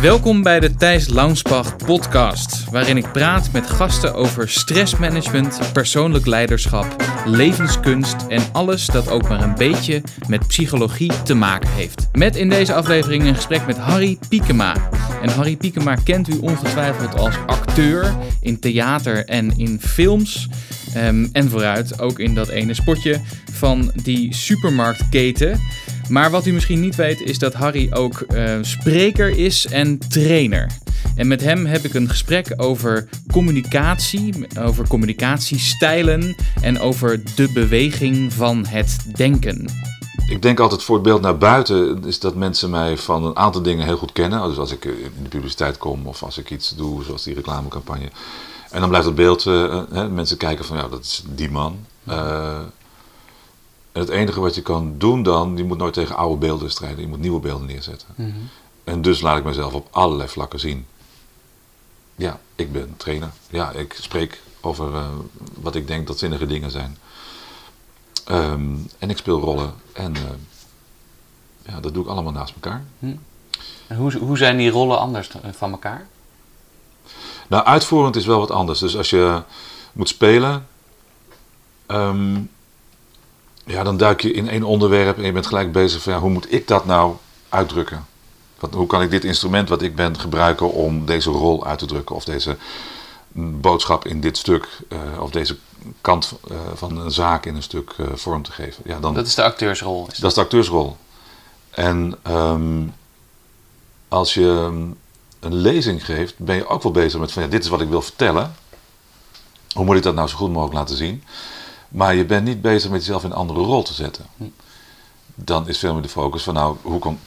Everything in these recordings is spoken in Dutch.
Welkom bij de Thijs Launsbach podcast, waarin ik praat met gasten over stressmanagement, persoonlijk leiderschap, levenskunst en alles dat ook maar een beetje met psychologie te maken heeft. Met in deze aflevering een gesprek met Harry Piekema. En Harry Piekema kent u ongetwijfeld als acteur in theater en in films. Ehm, en vooruit ook in dat ene spotje van die supermarktketen. Maar wat u misschien niet weet is dat Harry ook uh, spreker is en trainer. En met hem heb ik een gesprek over communicatie, over communicatiestijlen en over de beweging van het denken. Ik denk altijd voor het beeld naar buiten is dat mensen mij van een aantal dingen heel goed kennen. Dus als ik in de publiciteit kom of als ik iets doe, zoals die reclamecampagne. En dan blijft het beeld, uh, hè, mensen kijken van ja, dat is die man. Uh, en het enige wat je kan doen dan, je moet nooit tegen oude beelden strijden. Je moet nieuwe beelden neerzetten. Mhm. En dus laat ik mezelf op allerlei vlakken zien. Ja, ik ben trainer. Ja, ik spreek over uh, wat ik denk dat zinnige dingen zijn. Um, en ik speel rollen. En uh, ja, dat doe ik allemaal naast elkaar. Hm. En hoe, hoe zijn die rollen anders van elkaar? Nou, uitvoerend is wel wat anders. Dus als je moet spelen, um, ja, dan duik je in één onderwerp en je bent gelijk bezig van ja, hoe moet ik dat nou uitdrukken? Wat, hoe kan ik dit instrument wat ik ben gebruiken om deze rol uit te drukken of deze boodschap in dit stuk uh, of deze kant uh, van een zaak in een stuk uh, vorm te geven? Ja, dan, dat is de acteursrol. Is dat? dat is de acteursrol. En um, als je een lezing geeft, ben je ook wel bezig met van ja, dit is wat ik wil vertellen. Hoe moet ik dat nou zo goed mogelijk laten zien? Maar je bent niet bezig met jezelf in een andere rol te zetten. Dan is veel meer de focus van nou, hoe kan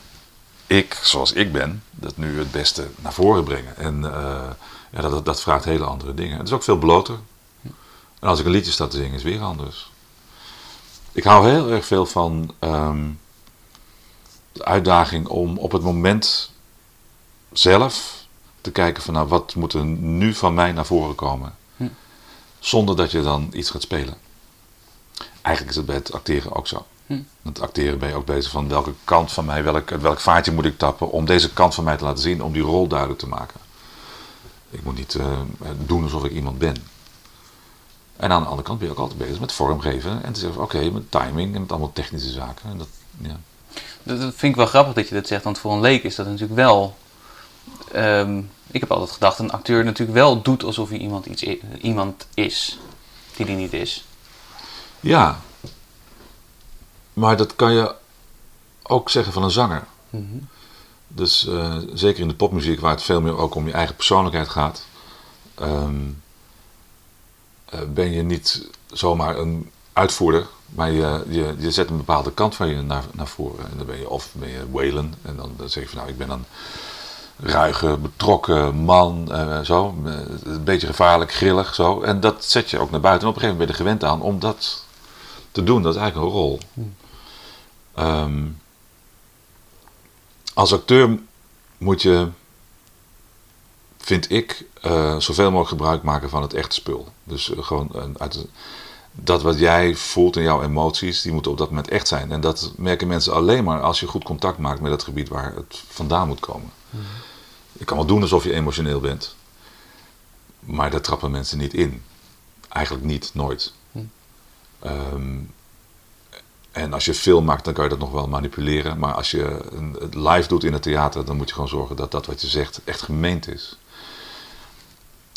ik, zoals ik ben, dat nu het beste naar voren brengen. En uh, ja, dat, dat vraagt hele andere dingen. Het is ook veel bloter. En als ik een liedje sta te zingen, is het weer anders. Ik hou heel erg veel van um, de uitdaging om op het moment zelf te kijken van nou, wat moet er nu van mij naar voren komen. Hm. Zonder dat je dan iets gaat spelen. Eigenlijk is het bij het acteren ook zo. Hm. Het acteren ben je ook bezig van welke kant van mij, welk, welk vaartje moet ik tappen om deze kant van mij te laten zien, om die rol duidelijk te maken. Ik moet niet uh, doen alsof ik iemand ben. En aan de andere kant ben je ook altijd bezig met vormgeven en te zeggen: oké, okay, met timing en met allemaal technische zaken. En dat, ja. dat, vind ik wel grappig dat je dat zegt, want voor een leek is dat natuurlijk wel. Um, ik heb altijd gedacht, een acteur natuurlijk wel doet alsof hij iemand, iets, iemand is die die niet is. Ja, maar dat kan je ook zeggen van een zanger. Mm -hmm. Dus uh, zeker in de popmuziek, waar het veel meer ook om je eigen persoonlijkheid gaat, um, uh, ben je niet zomaar een uitvoerder, maar je, je, je zet een bepaalde kant van je naar, naar voren. En dan ben je of ben je Waylon, en dan, dan zeg je van nou, ik ben een ruige, betrokken man, uh, zo, een beetje gevaarlijk, grillig, zo. En dat zet je ook naar buiten. En op een gegeven moment ben je er gewend aan om dat te doen. Dat is eigenlijk een rol. Hmm. Um, als acteur moet je, vind ik, uh, zoveel mogelijk gebruik maken van het echte spul. Dus uh, gewoon uh, uit dat wat jij voelt in jouw emoties, die moeten op dat moment echt zijn. En dat merken mensen alleen maar als je goed contact maakt met het gebied waar het vandaan moet komen. Hmm. Je kan wel doen alsof je emotioneel bent, maar daar trappen mensen niet in. Eigenlijk niet, nooit. Um, en als je film maakt, dan kan je dat nog wel manipuleren. Maar als je het live doet in het theater, dan moet je gewoon zorgen dat dat wat je zegt echt gemeend is.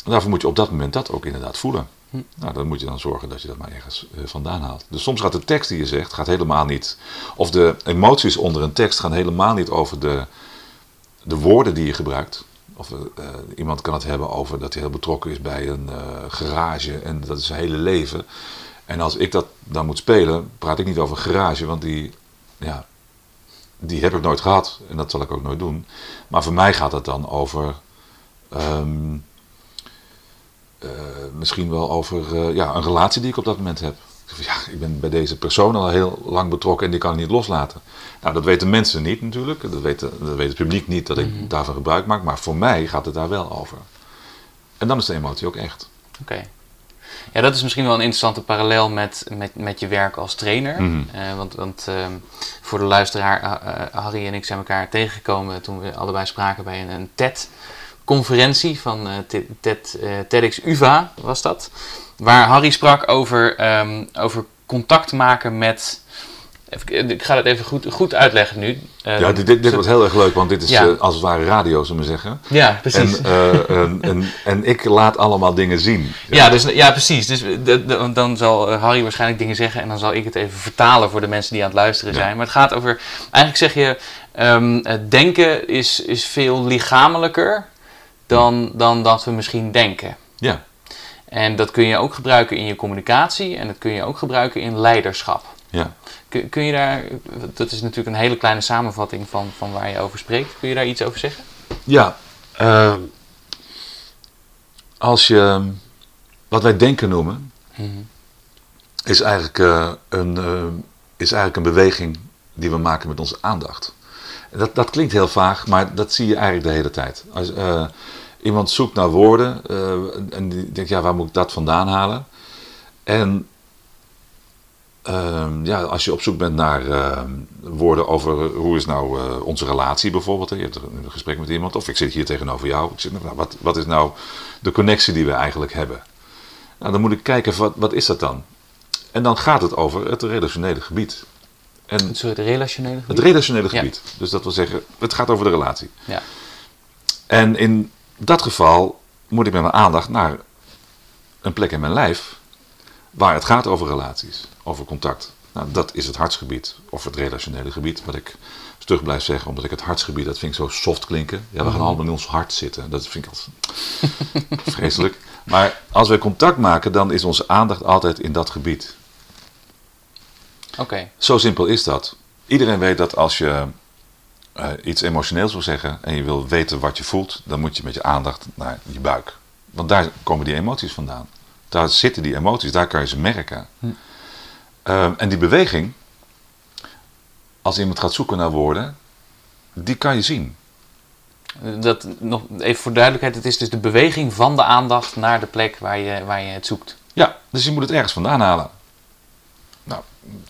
En daarvoor moet je op dat moment dat ook inderdaad voelen. Hm. Nou, dan moet je dan zorgen dat je dat maar ergens uh, vandaan haalt. Dus soms gaat de tekst die je zegt, gaat helemaal niet. Of de emoties onder een tekst gaan helemaal niet over de, de woorden die je gebruikt. Of uh, iemand kan het hebben over dat hij heel betrokken is bij een uh, garage en dat is zijn hele leven. En als ik dat dan moet spelen, praat ik niet over garage, want die, ja, die heb ik nooit gehad en dat zal ik ook nooit doen. Maar voor mij gaat het dan over, um, uh, misschien wel over uh, ja, een relatie die ik op dat moment heb. Ja, ik ben bij deze persoon al heel lang betrokken en die kan ik niet loslaten. Nou, dat weten mensen niet natuurlijk, dat weet, dat weet het publiek niet dat ik Mhm. daarvan gebruik maak, maar voor mij gaat het daar wel over. En dan is de emotie ook echt. Oké. Ja, dat is misschien wel een interessante parallel met, met, met je werk als trainer. Mhm. Eh, want want ehm, voor de luisteraar, eh, eh, Harry en ik zijn elkaar tegengekomen toen we allebei spraken bij een, een TED-conferentie van TED, TED, TEDx UvA was dat. Waar Harry sprak over, ehm, over contact maken met... Even, ik ga het even goed, goed uitleggen nu. Eh, Ja, dit, dit, wordt heel erg leuk, want dit is Ja. eh, als het ware radio, zullen we zeggen. Ja, precies. En, eh, en, en, en ik laat allemaal dingen zien. Ja, dus, ja precies. Dus de- de- dan zal Harry waarschijnlijk dingen zeggen en dan zal ik het even vertalen voor de mensen die aan het luisteren Ja. zijn. Maar het gaat over, eigenlijk zeg je, ehm, het denken is, is veel lichamelijker dan, dan dat we misschien denken. Ja. En dat kun je ook gebruiken in je communicatie en dat kun je ook gebruiken in leiderschap. ja. Kun, kun je daar, dat is natuurlijk een hele kleine samenvatting van, van waar je over spreekt. Kun je daar iets over zeggen? Ja, ehm, als je wat wij denken noemen, is eigenlijk, eh, een, eh, is eigenlijk een beweging die we maken met onze aandacht. Dat, dat klinkt heel vaag, maar dat zie je eigenlijk de hele tijd. Als eh, iemand zoekt naar woorden eh, en die denkt, ja, waar moet ik dat vandaan halen? En ehm, ja, als je op zoek bent naar ehm, woorden over hoe is nou eh, onze relatie bijvoorbeeld. hè, Je hebt een gesprek met iemand of ik zit hier tegenover jou. Ik nou, wat, wat is nou de connectie die we eigenlijk hebben? Nou, dan moet ik kijken, wat, wat is dat dan? En dan gaat het over het relationele gebied. En soort relationele het gebied? relationele Ja. gebied. Dus dat wil zeggen, het gaat over de relatie. Ja. En in dat geval moet ik met mijn aandacht naar een plek in mijn lijf waar het gaat over relaties, over contact. Nou, dat is het hartsgebied of het relationele gebied, wat ik stug blijf zeggen, omdat ik het hartsgebied, dat vind ik zo soft klinken. Ja, we gaan allemaal in ons hart zitten, dat vind ik altijd vreselijk. Maar als we contact maken, dan is onze aandacht altijd in dat gebied. Oké. Zo simpel is dat. Iedereen weet dat als je eh, iets emotioneels wil zeggen en je wil weten wat je voelt, dan moet je met je aandacht naar je buik. Want daar komen die emoties vandaan. Daar zitten die emoties, daar kan je ze merken. Ehm, en die beweging, als iemand gaat zoeken naar woorden, die kan je zien. Dat, nog even voor duidelijkheid, het is dus de beweging van de aandacht naar de plek waar je, waar je het zoekt. Ja, dus je moet het ergens vandaan halen. Nou,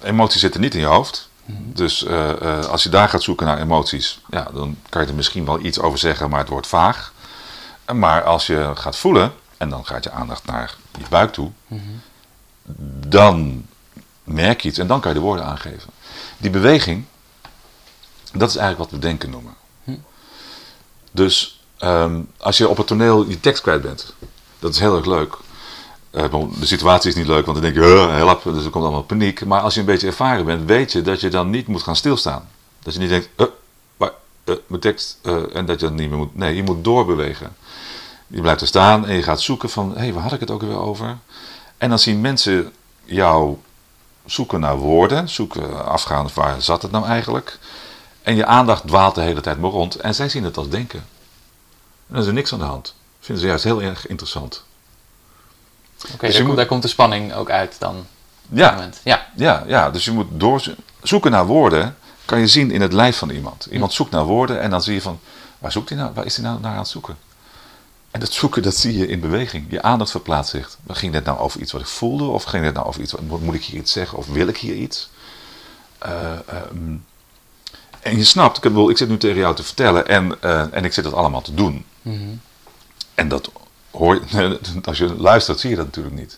emoties zitten niet in je hoofd. Dus eh, eh, als je daar gaat zoeken naar emoties, ja, dan kan je er misschien wel iets over zeggen, maar het wordt vaag. Maar als je gaat voelen, en dan gaat je aandacht naar je buik toe, dan merk je iets en dan kan je de woorden aangeven. Die beweging, dat is eigenlijk wat we denken noemen. Dus ehm, als je op het toneel je tekst kwijt bent, dat is heel erg leuk. Eh, de situatie is niet leuk, want dan denk je, "Huh, help, dus er komt allemaal paniek. Maar als je een beetje ervaren bent, weet je dat je dan niet moet gaan stilstaan. Dat je niet denkt, "Eh, waar, eh, mijn tekst, eh, en dat je dan niet meer moet. Nee, je moet doorbewegen. Je blijft er staan en je gaat zoeken van, hé, hey, waar had ik het ook weer over? En dan zien mensen jou zoeken naar woorden, zoeken afgaande waar zat het nou eigenlijk. En je aandacht dwaalt de hele tijd maar rond en zij zien het als denken. En dan is er niks aan de hand. Vinden ze juist heel erg interessant. Oké, Dus daar, moet- daar komt de spanning ook uit dan. dat Ja, moment. Ja, ja, ja, dus je moet doorzoeken naar woorden. Kan je zien in het lijf van iemand. Iemand zoekt naar woorden en dan zie je van, waar zoekt hij nou? Waar is hij nou naar aan het zoeken? En dat zoeken, dat zie je in beweging. Je aandacht verplaatst zich. Ging dit nou over iets wat ik voelde? Of ging dit nou over iets, wat- moet ik hier iets zeggen? Of wil ik hier iets? Eh, ehm, en je snapt, ik, bedoel, ik zit nu tegen jou te vertellen en, eh, en ik zit dat allemaal te doen. En dat hoor je, als je luistert zie je dat natuurlijk niet.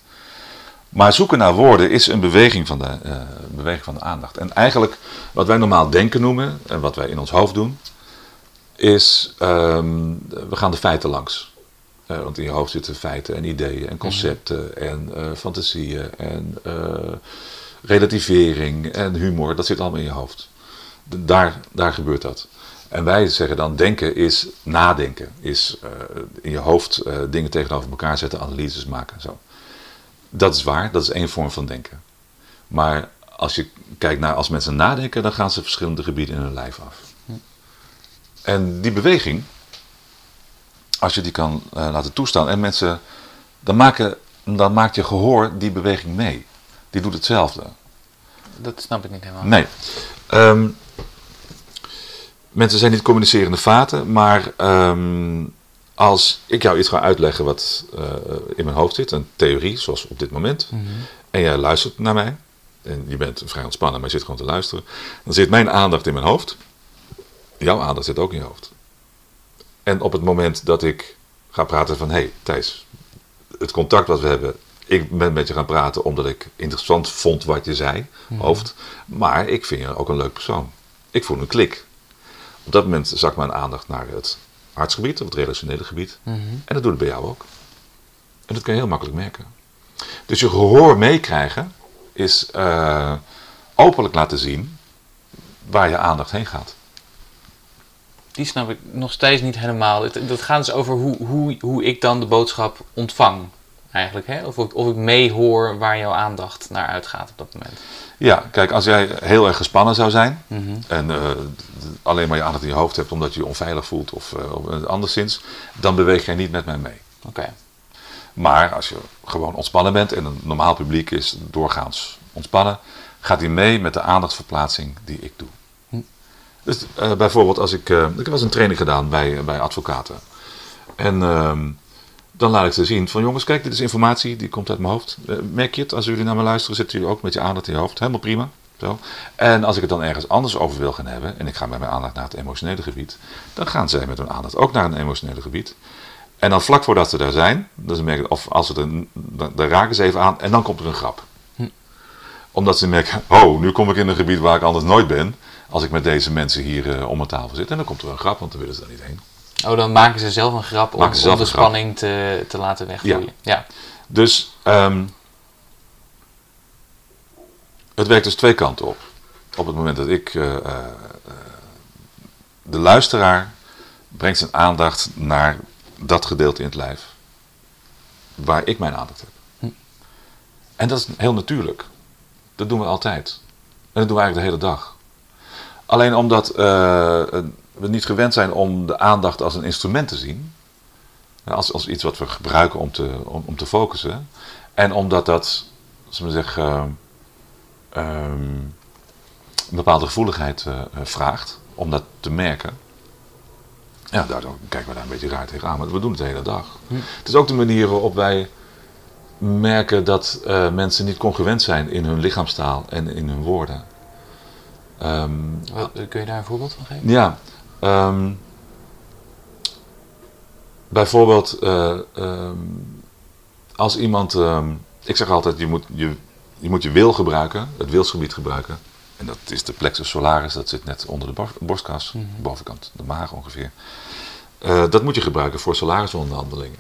Maar zoeken naar woorden is een beweging van, de, eh, beweging van de aandacht. En eigenlijk wat wij normaal denken noemen en wat wij in ons hoofd doen, is ehm, we gaan de feiten langs. Eh, want in je hoofd zitten feiten en ideeën en concepten en eh, fantasieën en eh, relativering en humor. Dat zit allemaal in je hoofd. Daar, daar gebeurt dat. En wij zeggen dan, denken is nadenken. Is in je hoofd dingen tegenover elkaar zetten, analyses maken en zo. Dat is waar, dat is één vorm van denken. Maar als je kijkt naar als mensen nadenken, dan gaan ze verschillende gebieden in hun lijf af. En die beweging, als je die kan eh, laten toestaan en mensen, dan, maken, dan maakt je gehoor die beweging mee. Die doet hetzelfde. dat snap ik niet helemaal. Nee. Ehm, mensen zijn niet communicerende vaten, maar ehm, als ik jou iets ga uitleggen wat eh, in mijn hoofd zit, een theorie, zoals op dit moment, Mhm. en jij luistert naar mij, en je bent vrij ontspannen, maar je zit gewoon te luisteren, dan zit mijn aandacht in mijn hoofd. Jouw aandacht zit ook in je hoofd. En op het moment dat ik ga praten van, hé hey, Thijs, het contact wat we hebben, ik ben met je gaan praten omdat ik interessant vond wat je zei, hoofd, maar ik vind je ook een leuk persoon. Ik voel een klik. Op dat moment zakt mijn aandacht naar het hartsgebied of het relationele gebied. Mhm. En dat doet het bij jou ook. En dat kun je heel makkelijk merken. Dus je gehoor meekrijgen is eh, openlijk laten zien waar je aandacht heen gaat. Die snap ik nog steeds niet helemaal. Het, dat gaat dus over hoe, hoe, hoe ik dan de boodschap ontvang. Eigenlijk, hè? Of, ik, of ik meehoor waar jouw aandacht naar uitgaat op dat moment. Ja, kijk, als jij heel erg gespannen zou zijn Mhm. en eh, alleen maar je aandacht in je hoofd hebt omdat je je onveilig voelt of, eh, of anderszins, dan beweeg jij niet met mij mee. Oké. Maar als je gewoon ontspannen bent en een normaal publiek is doorgaans ontspannen, gaat hij mee met de aandachtsverplaatsing die ik doe. Dus eh, bijvoorbeeld als ik, eh, ik heb wel eens een training gedaan bij, bij advocaten. En ehm, dan laat ik ze zien van jongens, kijk, dit is informatie die komt uit mijn hoofd. Eh, merk je het? Als jullie naar me luisteren, zitten jullie ook met je aandacht in je hoofd. Helemaal prima. Zo. En als ik het dan ergens anders over wil gaan hebben, en ik ga met mijn aandacht naar het emotionele gebied, dan gaan zij met hun aandacht ook naar een emotionele gebied. En dan vlak voordat ze daar zijn, dus merk ik, of als ze er, dan, dan raken ze even aan en dan komt er een grap. Hm. Omdat ze merken, oh, nu kom ik in een gebied waar ik anders nooit ben, als ik met deze mensen hier eh, om een tafel zit. En dan komt er een grap, want dan willen ze daar niet heen. Oh, dan maken ze zelf een grap om, de spanning te, te laten wegvloeien. Ja. Dus ehm, het werkt dus twee kanten op. Op het moment dat ik eh, eh, de luisteraar brengt zijn aandacht naar dat gedeelte in het lijf waar ik mijn aandacht heb. Hm. En dat is heel natuurlijk. Dat doen we altijd. En dat doen we eigenlijk de hele dag. Alleen omdat eh, we niet gewend zijn om de aandacht als een instrument te zien. Als, als iets wat we gebruiken om te, om, om te focussen. En omdat dat, zullen we zeggen, ehm, een bepaalde gevoeligheid eh, eh, vraagt om dat te merken. Ja, daardoor kijken we daar een beetje raar tegenaan. Maar we doen het de hele dag. Hm. Het is ook de manier waarop wij merken dat eh, mensen niet congruent zijn in hun lichaamstaal en in hun woorden. Ehm, kun je daar een voorbeeld van geven? ja, ehm, bijvoorbeeld eh, ehm, als iemand, ik zeg altijd, je moet je, je moet je wil gebruiken, het wilsgebied gebruiken. En dat is de plexus solaris, dat zit net onder de bor- borstkas, Mhm. bovenkant, de maag ongeveer. Eh, dat moet je gebruiken voor salarisonderhandelingen.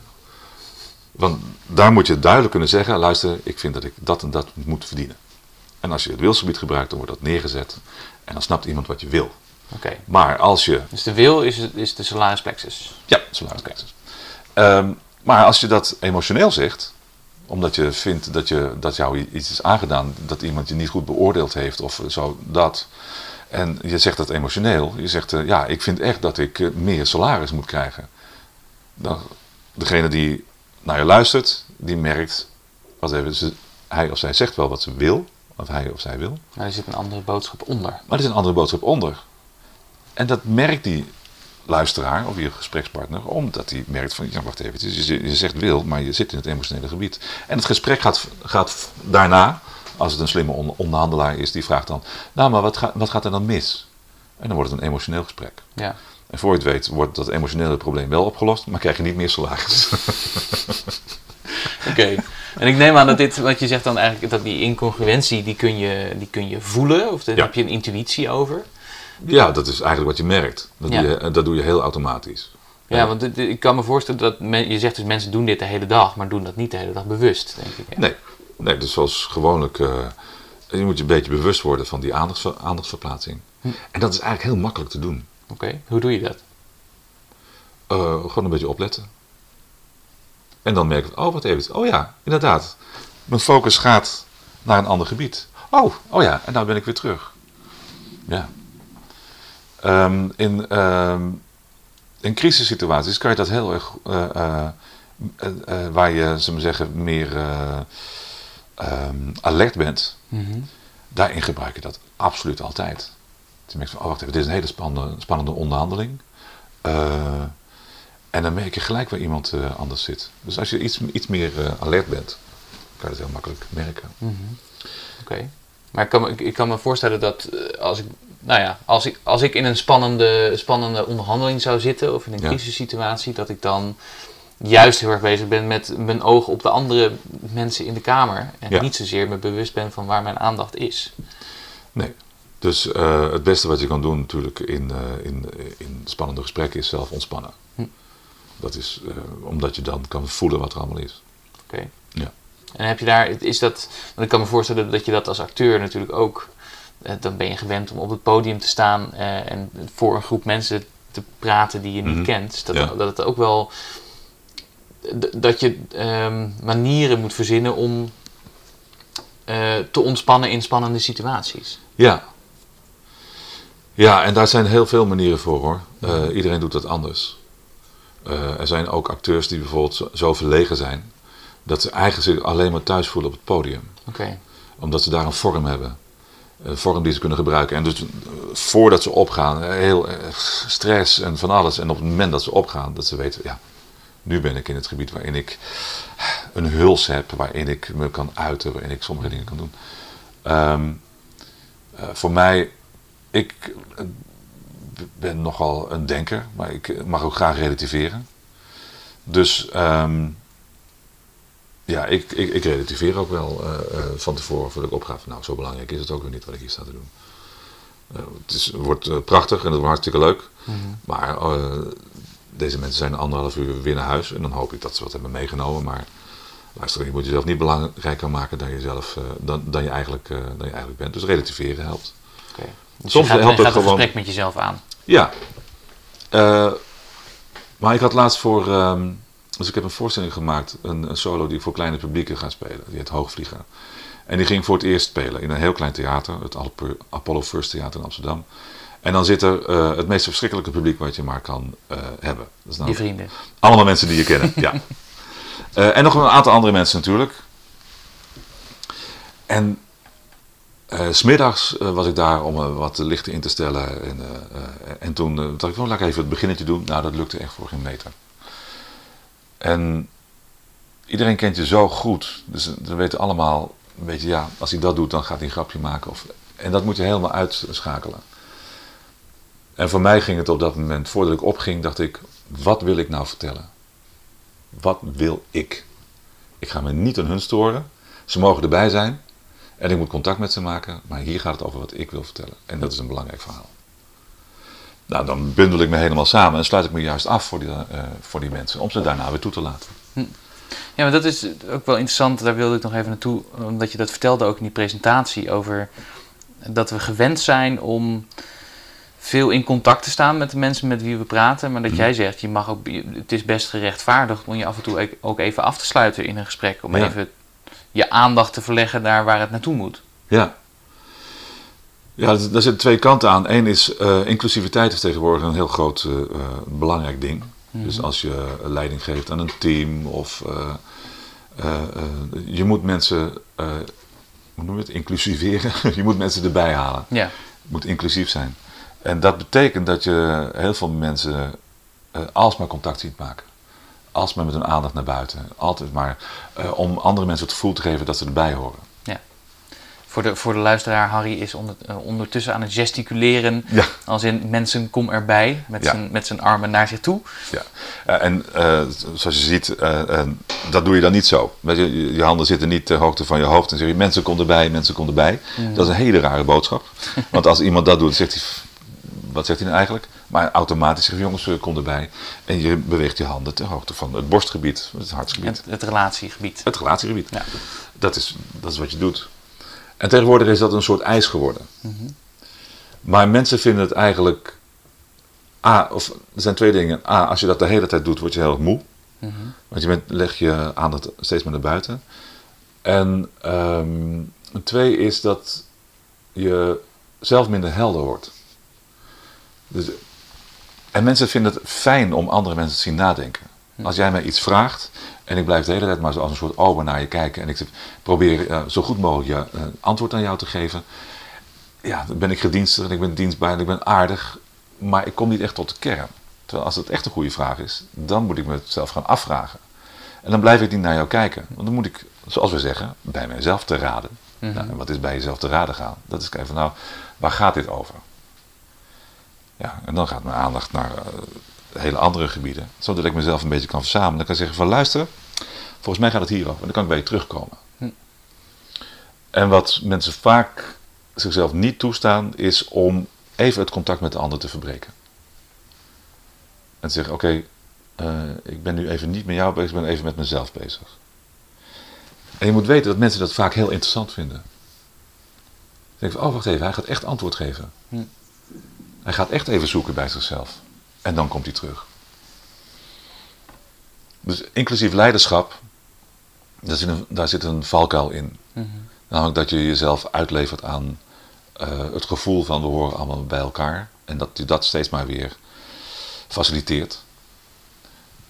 Want daar moet je duidelijk kunnen zeggen, luister, ik vind dat ik dat en dat moet verdienen. En als je het wilsgebied gebruikt, dan wordt dat neergezet. En dan snapt iemand wat je wil. Oké. Maar als je Dus de wil is, het- is de solaris plexus. ja, salaris plexus. Ehm, maar als je dat emotioneel zegt, omdat je vindt dat, je, dat jou iets is aangedaan, dat iemand je niet goed beoordeeld heeft of zo, dat. En je zegt dat emotioneel, je zegt, eh, ja, ik vind echt dat ik eh, meer salaris moet krijgen. Dan, degene die naar je luistert, die merkt, wat even, ze, hij of zij zegt wel wat ze wil, wat hij of zij wil, Maar er zit een andere boodschap onder. maar er is een andere boodschap onder. En dat merkt die luisteraar of je gesprekspartner, omdat hij merkt van, ja wacht even, je, je zegt wil, maar je zit in het emotionele gebied. En het gesprek gaat, gaat daarna, als het een slimme on- onderhandelaar is, die vraagt dan, nou maar wat, ga- wat gaat er dan mis? En dan wordt het een emotioneel gesprek. Ja. En voor je het weet wordt dat emotionele probleem wel opgelost, maar krijg je niet meer salaris. Oké. En ik neem aan dat dit, wat je zegt dan eigenlijk, dat die incongruentie, die kun je, die kun je voelen. Of daar Ja. heb je een intuïtie over. ja, dat is eigenlijk wat je merkt. Dat, Ja. doe, je, dat doe je heel automatisch. Ja, want ik kan me voorstellen dat, men- je zegt dus mensen doen dit de hele dag, maar doen dat niet de hele dag bewust, denk ik. Nee, nee dus zoals gewoonlijk, eh, je moet je een beetje bewust worden van die aandachtsver- aandachtsverplaatsing. Hm. En dat is eigenlijk heel makkelijk te doen. Oké, hoe doe je dat? Eh, gewoon een beetje opletten. En dan merk ik, oh wat even, oh ja, inderdaad. Mijn focus gaat naar een ander gebied. Oh, oh ja, en nou ben ik weer terug. Ja. Ehm, in, ehm, in crisissituaties kan je dat heel erg, eh, eh, eh, waar je, zullen we zeggen, meer eh, ehm, alert bent, Mhm. daarin gebruik je dat absoluut altijd. Je merkt van, oh wacht even, dit is een hele spannende, spannende onderhandeling. En dan merk je gelijk waar iemand eh, anders zit. Dus als je iets, iets meer eh, alert bent, kan je het heel makkelijk merken. Oké. Maar ik kan, me, ik, kan me voorstellen dat eh, als ik, nou ja, als ik, als ik in een spannende, spannende onderhandeling zou zitten of in een Ja. crisissituatie, dat ik dan juist heel erg bezig ben met mijn oog op de andere mensen in de kamer en Ja. niet zozeer me bewust ben van waar mijn aandacht is. Nee. Dus het beste wat je kan doen natuurlijk in, in, in spannende gesprekken is zelf ontspannen. Hm. Dat is eh, omdat je dan kan voelen wat er allemaal is. Oké. Ja. En heb je daar, is dat, want ik kan me voorstellen dat je dat als acteur natuurlijk ook, eh, dan ben je gewend om op het podium te staan eh, en voor een groep mensen te praten die je niet Mhm. kent. Dus Dat, Ja. dat het ook wel, dat je ehm, manieren moet verzinnen om te ontspannen in spannende situaties. Ja. Ja, en daar zijn heel veel manieren voor hoor. Iedereen doet dat anders. Eh, er zijn ook acteurs die bijvoorbeeld zo, zo verlegen zijn dat ze eigenlijk zich alleen maar thuis voelen op het podium. Oké. Omdat ze daar een vorm hebben. Een vorm die ze kunnen gebruiken. En dus eh, voordat ze opgaan, eh, heel stress en van alles. En op het moment dat ze opgaan, dat ze weten, ja, nu ben ik in het gebied waarin ik een huls heb, waarin ik me kan uiten, waarin ik sommige dingen kan doen. Ehm, eh, voor mij, ik ben nogal een denker, maar ik mag ook graag relativeren. Dus ehm, ja, ik, ik, ik relativeer ook wel eh, eh, van tevoren voordat ik opga. Nou, zo belangrijk is het ook weer niet wat ik hier sta te doen. Eh, het, is, het wordt eh, prachtig en het wordt hartstikke leuk. Maar eh, deze mensen zijn anderhalf uur weer naar huis. En dan hoop ik dat ze wat hebben meegenomen. Maar luister, je moet jezelf niet belangrijker maken dan, jezelf, eh, dan, dan, je eigenlijk, eh, dan je eigenlijk bent. Dus relativeren helpt. Oké. Dus Soms je gaat, helpt je het gaat een gewoon- gesprek met jezelf aan. Ja. Eh, maar ik had laatst voor. ehm, dus ik heb een voorstelling gemaakt, een, een solo die ik voor kleine publieken ga spelen. Die heet Hoogvlieger. En die ging voor het eerst spelen in een heel klein theater, het Apollo First Theater in Amsterdam. En dan zit er eh, het meest verschrikkelijke publiek wat je maar kan eh, hebben. Dat is Je vrienden. allemaal mensen die je kennen, ja. En nog een aantal andere mensen natuurlijk. En eh, s smiddags eh, was ik daar om eh, wat lichten in te stellen. En, eh, eh, en toen eh, dacht ik, wel, laat ik even het beginnetje doen. Nou, dat lukte echt voor geen meter. En iedereen kent je zo goed. Dus eh, we weten allemaal, een beetje, ja, als hij dat doet, dan gaat hij een grapje maken. Of, en dat moet je helemaal uitschakelen. En voor mij ging het op dat moment, voordat ik opging, dacht ik, wat wil ik nou vertellen? Wat wil ik? Ik ga me niet aan hun storen. Ze mogen erbij zijn. En ik moet contact met ze maken. Maar hier gaat het over wat ik wil vertellen. En dat is een belangrijk verhaal. Nou, dan bundel ik me helemaal samen en sluit ik me juist af voor die, eh, voor die mensen. Om ze daarna weer toe te laten. Ja, maar dat is ook wel interessant. Daar wilde ik nog even naartoe. Omdat je dat vertelde ook in die presentatie. Over dat we gewend zijn om veel in contact te staan met de mensen met wie we praten. Maar dat Mhm. jij zegt, je mag ook, het is best gerechtvaardigd om je af en toe ook even af te sluiten in een gesprek. Om Ja. even je aandacht te verleggen naar waar het naartoe moet. Ja. Ja, daar zitten twee kanten aan. Eén is, eh, inclusiviteit is tegenwoordig een heel groot, eh, eh, belangrijk ding. Dus als je leiding geeft aan een team of je moet mensen, hoe noem je het, inclusiveren. je moet mensen erbij halen. Ja, Het moet inclusief zijn. En dat betekent dat je heel veel mensen alsmaar contact ziet maken. Alsmaar met hun aandacht naar buiten. Altijd maar eh, om andere mensen het gevoel te geven dat ze erbij horen. voor de, voor de luisteraar, Harry is onder, eh, ondertussen aan het gesticuleren. Ja. Als in mensen kom erbij met, Ja. zijn, met zijn armen naar zich toe. Ja, Eh, en zoals je ziet, dat doe je dan niet zo. Je, je- handen zitten niet ter hoogte van je hoofd en zeg je mensen kom erbij, mensen kom erbij. Dat is een hele rare boodschap. Want als iemand dat doet, zegt hij, wat zegt hij nou eigenlijk? Maar automatisch zeg je jongens, eh, kom erbij. En je beweegt je handen ter hoogte van het borstgebied, het hartsgebied, Het, het relatiegebied. het relatiegebied. Ja. Dat, is, dat is wat je doet. En tegenwoordig is dat een soort ijs geworden. Maar mensen vinden het eigenlijk. A, of er zijn twee dingen. A, als je dat de hele tijd doet, word je heel erg moe. Want je bent, leg je aandacht steeds meer naar buiten. En ehm, twee is dat je zelf minder helder wordt. Dus, en mensen vinden het fijn om andere mensen te zien nadenken. Als jij mij iets vraagt en ik blijf de hele tijd maar zo als een soort ober naar je kijken en ik probeer eh, zo goed mogelijk je, eh, antwoord aan jou te geven. Ja, dan ben ik gedienstig en ik ben dienstbaar en ik ben aardig, maar ik kom niet echt tot de kern. Terwijl als het echt een goede vraag is, dan moet ik mezelf gaan afvragen. En dan blijf ik niet naar jou kijken. Want dan moet ik, zoals we zeggen, bij mijzelf te raden. Mhm. nou, en wat is bij jezelf te raden gaan? Dat is kijken van nou, waar gaat dit over? Ja, en dan gaat mijn aandacht naar eh, hele andere gebieden. Zodat ik mezelf een beetje kan verzamelen. Dan kan ik zeggen van luister, volgens mij gaat het hierover. En dan kan ik bij je terugkomen. Hm. En wat mensen vaak zichzelf niet toestaan, is om even het contact met de ander te verbreken. En te zeggen, oké, eh, ik ben nu even niet met jou bezig, ik ben even met mezelf bezig. En je moet weten dat mensen dat vaak heel interessant vinden. Dan denk van, oh wacht even, hij gaat echt antwoord geven. Hm. Hij gaat echt even zoeken bij zichzelf. En dan komt hij terug. Dus inclusief leiderschap, daar zit een, daar zit een valkuil in. Mhm. Namelijk dat je jezelf uitlevert aan eh, het gevoel van we horen allemaal bij elkaar. En dat je dat steeds maar weer faciliteert.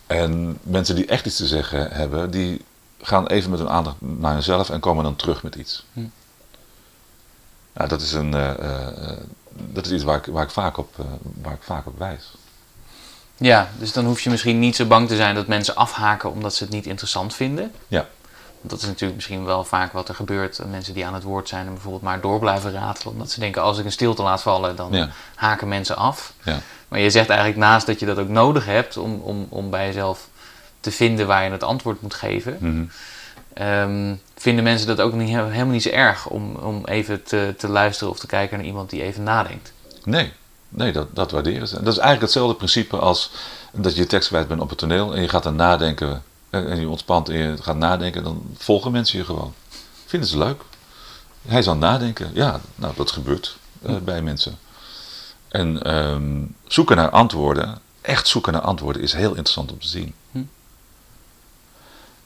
En mensen die echt iets te zeggen hebben, die gaan even met hun aandacht naar hunzelf en komen dan terug met iets. Hm. Nou, dat is, een, eh, eh, dat is iets waar ik, waar, ik vaak op, eh, waar ik vaak op wijs. Ja, dus dan hoef je misschien niet zo bang te zijn dat mensen afhaken omdat ze het niet interessant vinden. Ja. Want dat is natuurlijk misschien wel vaak wat er gebeurt. Mensen die aan het woord zijn en bijvoorbeeld maar door blijven ratelen. Omdat ze denken, als ik een stilte laat vallen, dan Ja. haken mensen af. Ja. Maar je zegt eigenlijk naast dat je dat ook nodig hebt om, om, om bij jezelf te vinden waar je het antwoord moet geven. Ehm, vinden mensen dat ook niet, helemaal niet zo erg om, om even te, te luisteren of te kijken naar iemand die even nadenkt. Nee, nee dat, dat waarderen ze. Dat is eigenlijk hetzelfde principe als dat je tekst kwijt bent op het toneel en je gaat dan nadenken en en je ontspant en je gaat nadenken, dan volgen mensen je gewoon. Vinden ze leuk. Hij is aan het nadenken. Ja, nou, dat gebeurt eh, bij mensen. En ehm, zoeken naar antwoorden, echt zoeken naar antwoorden, is heel interessant om te zien. Hm.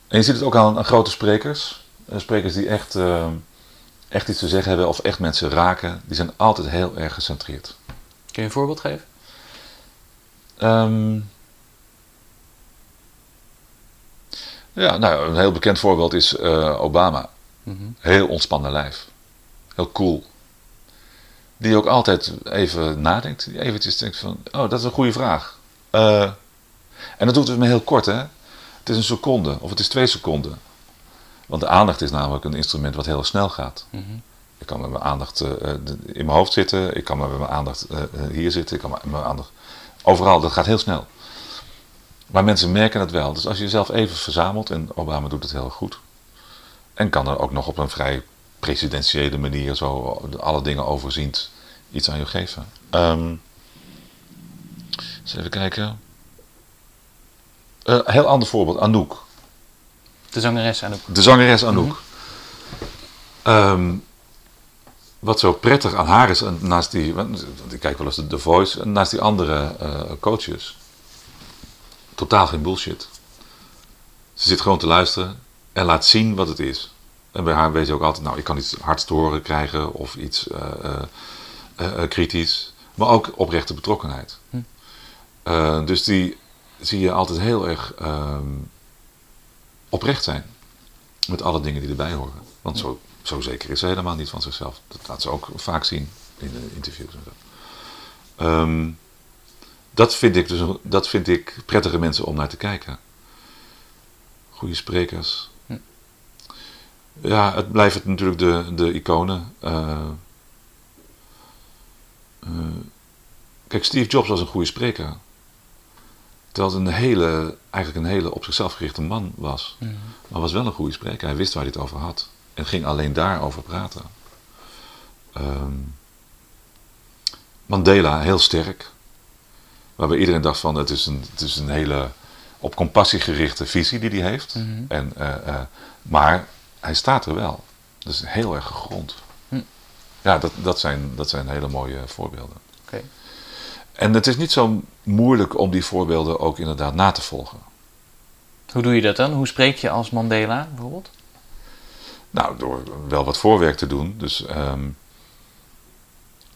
En je ziet het ook aan, aan grote sprekers. Eh, sprekers die echt, ehm, echt iets te zeggen hebben of echt mensen raken, die zijn altijd heel erg gecentreerd. Kun je een voorbeeld geven? Ehm, ja, nou, een heel bekend voorbeeld is eh, Obama. Mhm. Heel ontspannen lijf. Heel cool. Die ook altijd even nadenkt. Die eventjes denkt van, oh, dat is een goede vraag. Eh, en dat doet het maar heel kort, hè. Het is een seconde, of het is twee seconden. Want de aandacht is namelijk een instrument wat heel snel gaat. Mhm. Ik kan met mijn aandacht eh, eh, in mijn hoofd zitten. Ik kan met mijn aandacht eh, hier zitten. Ik kan met mijn aandacht... Overal, dat gaat heel snel. Maar mensen merken het wel. Dus als je jezelf even verzamelt, en Obama doet het heel goed. En kan er ook nog op een vrij presidentiële manier zo alle dingen overziend iets aan je geven. Ehm eens even kijken. Een heel ander voorbeeld, Anouk. De zangeres Anouk. De zangeres Anouk. Ehm, wat zo prettig aan haar is, en naast die, want ik kijk wel eens de The Voice, en naast die andere eh, coaches, totaal geen bullshit. Ze zit gewoon te luisteren en laat zien wat het is. En bij haar weet je ook altijd, nou, ik kan iets hards te horen krijgen of iets eh, eh, kritisch, maar ook oprechte betrokkenheid. Hm. Dus die zie je altijd heel erg ehm, oprecht zijn met alle dingen die erbij horen. Want zo, zo zeker is ze helemaal niet van zichzelf. Dat laat ze ook vaak zien in de interviews en zo. Ehm, dat, vind ik dus, dat vind ik prettige mensen om naar te kijken. Goede sprekers. Hm. Ja, het blijft natuurlijk de, de iconen. Eh, eh, kijk, Steve Jobs was een goede spreker. Terwijl het een hele, eigenlijk een hele op zichzelf gerichte man was. Maar was wel een goede spreker. Hij wist waar hij het over had. En ging alleen daarover praten. Ehm, Mandela, heel sterk. Waarbij iedereen dacht van het is een, het is een hele op compassie gerichte visie die hij heeft. Mhm. En, eh, eh, maar hij staat er wel. Dus heel erg gegrond. Hm. Ja, dat, dat, zijn, dat zijn hele mooie voorbeelden. Oké. En het is niet zo moeilijk om die voorbeelden ook inderdaad na te volgen. Hoe doe je dat dan? Hoe spreek je als Mandela bijvoorbeeld? Nou, door wel wat voorwerk te doen. Dus ehm,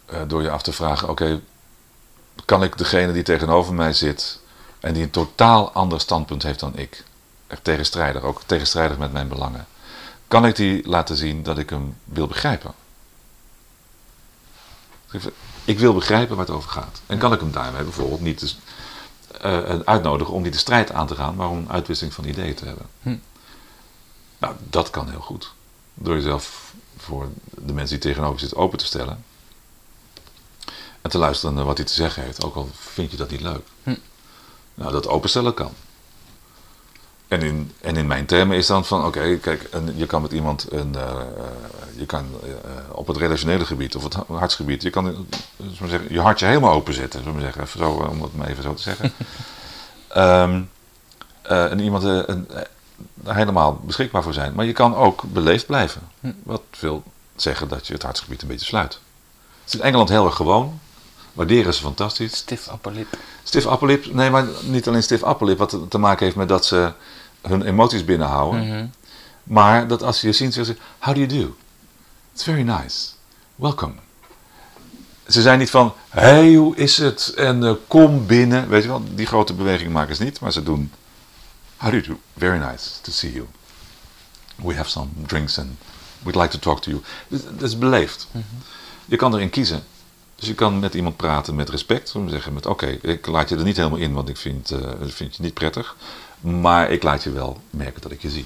eh, door je af te vragen: oké, kan ik degene die tegenover mij zit en die een totaal ander standpunt heeft dan ik, echt tegenstrijdig, ook tegenstrijdig met mijn belangen, kan ik die laten zien dat ik hem wil begrijpen? Ik wil begrijpen waar het over gaat. En kan ik hem daarmee bijvoorbeeld niet dus, uitnodigen om die de strijd aan te gaan, maar om een uitwisseling van ideeën te hebben. Hm. Nou, dat kan heel goed. Door jezelf voor de mensen die tegenover je zitten open te stellen. En te luisteren naar wat hij te zeggen heeft, ook al vind je dat niet leuk. Hm. Nou, dat openstellen kan. En in, en in mijn termen is dan van, oké, kijk, je kan met iemand een, eh, eh, je kan eh, op het relationele gebied of het ha- hartsgebied, je kan we zeggen, je hartje helemaal openzetten, zullen we zeggen, even zo, om het maar even zo te zeggen. Ehm, eh, en iemand een- helemaal beschikbaar voor zijn. Maar je kan ook beleefd blijven. Hm. Wat wil zeggen dat je het hartsgebied een beetje sluit. Het is in Engeland heel erg gewoon. Waarderen ze fantastisch. Stif appellip. Stif appellip, nee, maar niet alleen stif appellip, wat te maken heeft met dat ze hun emoties binnenhouden. Mhm. Maar dat als ze je zien, zeggen ze, how do you do? It's very nice. Welcome. Ze zijn niet van, hey, hoe is het? En eh, kom binnen. Weet je wel, die grote beweging maken ze niet. Maar ze doen, how do you do? Very nice to see you. We have some drinks and we'd like to talk to you. Dus Dat is beleefd. Je kan erin kiezen. Dus je kan met iemand praten met respect. Om te zeggen met, oké, ik laat je er niet helemaal in, want ik vind, eh, vind je niet prettig. Maar ik laat je wel merken dat ik je zie.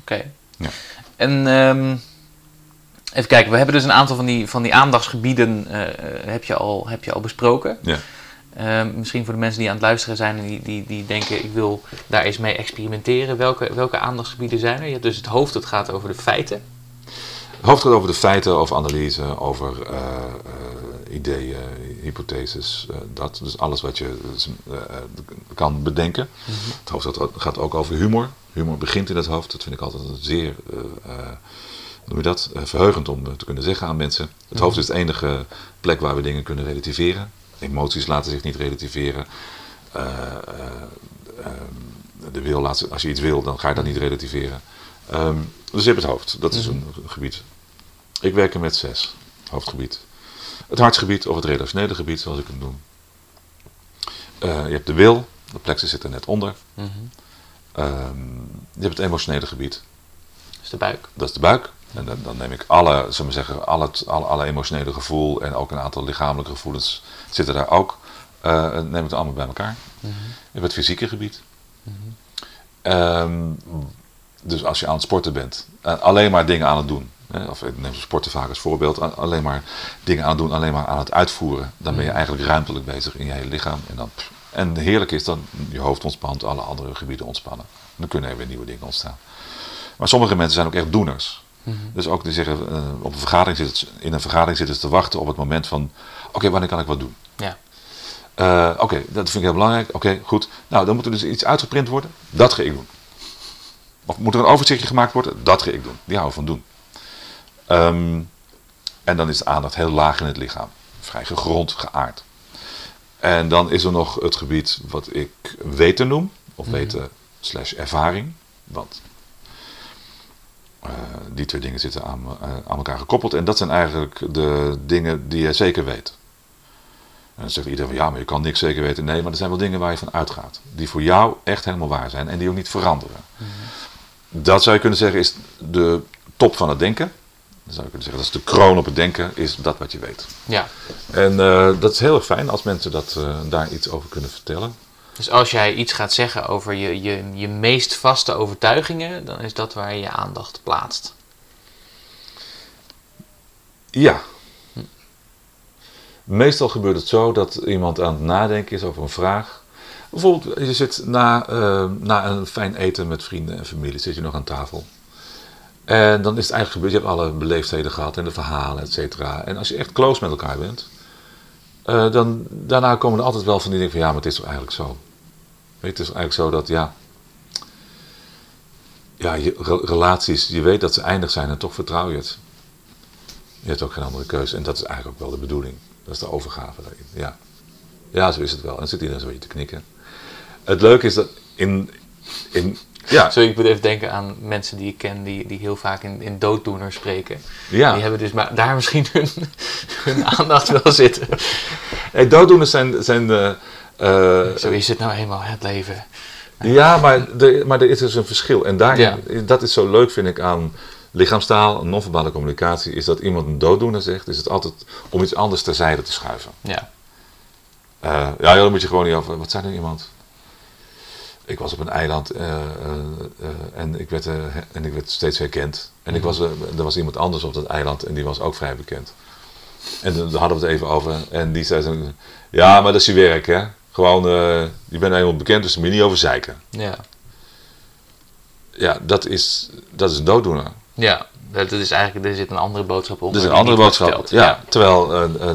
Oké. Ja. En ehm, even kijken, we hebben dus een aantal van die, van die aandachtsgebieden eh, eh, heb, je al, heb je al besproken. Ja. Ehm, misschien voor de mensen die aan het luisteren zijn en die, die, die denken ik wil daar eens mee experimenteren. Welke, welke aandachtsgebieden zijn er? Je hebt dus het hoofd, dat gaat over de feiten. Het hoofd gaat over de feiten, over analyse, over eh, eh, ideeën, hypotheses, eh, dat. Dus alles wat je dus, kan bedenken. Het hoofd gaat, ook over humor. Humor begint in het hoofd. Dat vind ik altijd zeer, noem je dat, verheugend om te kunnen zeggen aan mensen. Het hoofd is de enige plek waar we dingen kunnen relativeren. Emoties laten zich niet relativeren. Eh, eh, ehm, de wil laat, als je iets wil, dan ga je dat niet relativeren. Ehm, dus je hebt het hoofd, dat is een, een gebied. Ik werk er met zes hoofdgebied. Het hartsgebied of het relationele gebied, zoals ik het noem. Eh, je hebt de wil, de plexus zit er net onder. Mhm. Ehm, je hebt het emotionele gebied, Dus de buik. dat is de buik. En dan, dan neem ik alle, zullen we maar zeggen, alle, het- alle, alle emotionele gevoel en ook een aantal lichamelijke gevoelens zitten daar ook. eh, neem ik het allemaal bij elkaar. Mhm. Je hebt het fysieke gebied. Ehm, dus als je aan het sporten bent, eh, alleen maar dingen aan het doen. Of ik neem sporten vaak als voorbeeld, alleen maar dingen aan het doen, alleen maar aan het uitvoeren. Dan ben je eigenlijk ruimtelijk bezig in je hele lichaam. En, dan, en heerlijk is dan je hoofd ontspant, alle andere gebieden ontspannen. Dan kunnen er weer nieuwe dingen ontstaan. Maar sommige mensen zijn ook echt doeners. Dus ook die zeggen, eh, op een vergadering zitten, in een vergadering zitten ze te wachten op het moment van, oké, wanneer kan ik wat doen? Ja. Eh, Oké, dat vind ik heel belangrijk. Oké, goed. Nou, dan moet er dus iets uitgeprint worden. Dat ga ik doen. Of moet er een overzichtje gemaakt worden? Dat ga ik doen. Die houden van doen. Ehm, en dan is de aandacht heel laag in het lichaam. Vrij gegrond, geaard. En dan is er nog het gebied wat ik weten noem. Of weten slash ervaring. Want eh, die twee dingen zitten aan, eh, aan elkaar gekoppeld. En dat zijn eigenlijk de dingen die je zeker weet. En dan zegt iedereen van ja, maar je kan niks zeker weten. Nee, maar er zijn wel dingen waar je van uitgaat. Die voor jou echt helemaal waar zijn en die ook niet veranderen. Dat zou je kunnen zeggen is de top van het denken. Dan zou je kunnen zeggen dat is de kroon op het denken, is dat wat je weet. ja. En eh, dat is heel erg fijn als mensen dat, eh, daar iets over kunnen vertellen. Dus als jij iets gaat zeggen over je, je, je meest vaste overtuigingen, dan is dat waar je je aandacht plaatst. Ja. Meestal gebeurt het zo dat iemand aan het nadenken is over een vraag. Bijvoorbeeld, je zit na, eh, na een fijn eten met vrienden en familie, zit je nog aan tafel. En dan is het eigenlijk gebeurd, je hebt alle beleefdheden gehad en de verhalen, et cetera. En als je echt close met elkaar bent, eh, dan daarna komen er altijd wel van die dingen van, ja, maar het is toch eigenlijk zo. Weet, het is eigenlijk zo dat, ja, ja je, re- relaties, je weet dat ze eindig zijn en toch vertrouw je het. Je hebt ook geen andere keuze. En dat is eigenlijk ook wel de bedoeling. Dat is de overgave daarin. Ja, ja zo is het wel. En dan zit iedereen zo een beetje te knikken. Het leuke is dat in... in ja, Zo, ik moet even denken aan mensen die ik ken die, die heel vaak in, in dooddoeners spreken. ja. Die hebben dus maar daar misschien hun, hun aandacht wel zitten. Hey, dooddoeners zijn... zijn eh, eh, Zo is het nou eenmaal, het leven. ja, maar, er, maar er is dus een verschil. En daarin, Ja. dat is zo leuk, vind ik, aan lichaamstaal, non-verbale communicatie. Is dat iemand een dooddoener zegt, is het altijd om iets anders terzijde te schuiven. Ja. Eh, ja, ja, dan moet je gewoon niet over. Wat zei er iemand? Ik was op een eiland eh, eh, eh, en, ik werd, en ik werd steeds herkend. En ik was, eh, er was iemand anders op dat eiland en die was ook vrij bekend. En dan hadden we het even over. En die zei zo, ja, maar dat is je werk, hè. Gewoon, je bent helemaal bekend, dus daar moet je niet over zeiken. Ja. Ja, dat is, dat is een dooddoener. Ja, dat is eigenlijk, er zit een andere boodschap onder. Dat is een andere boodschap. verteld. Ja, terwijl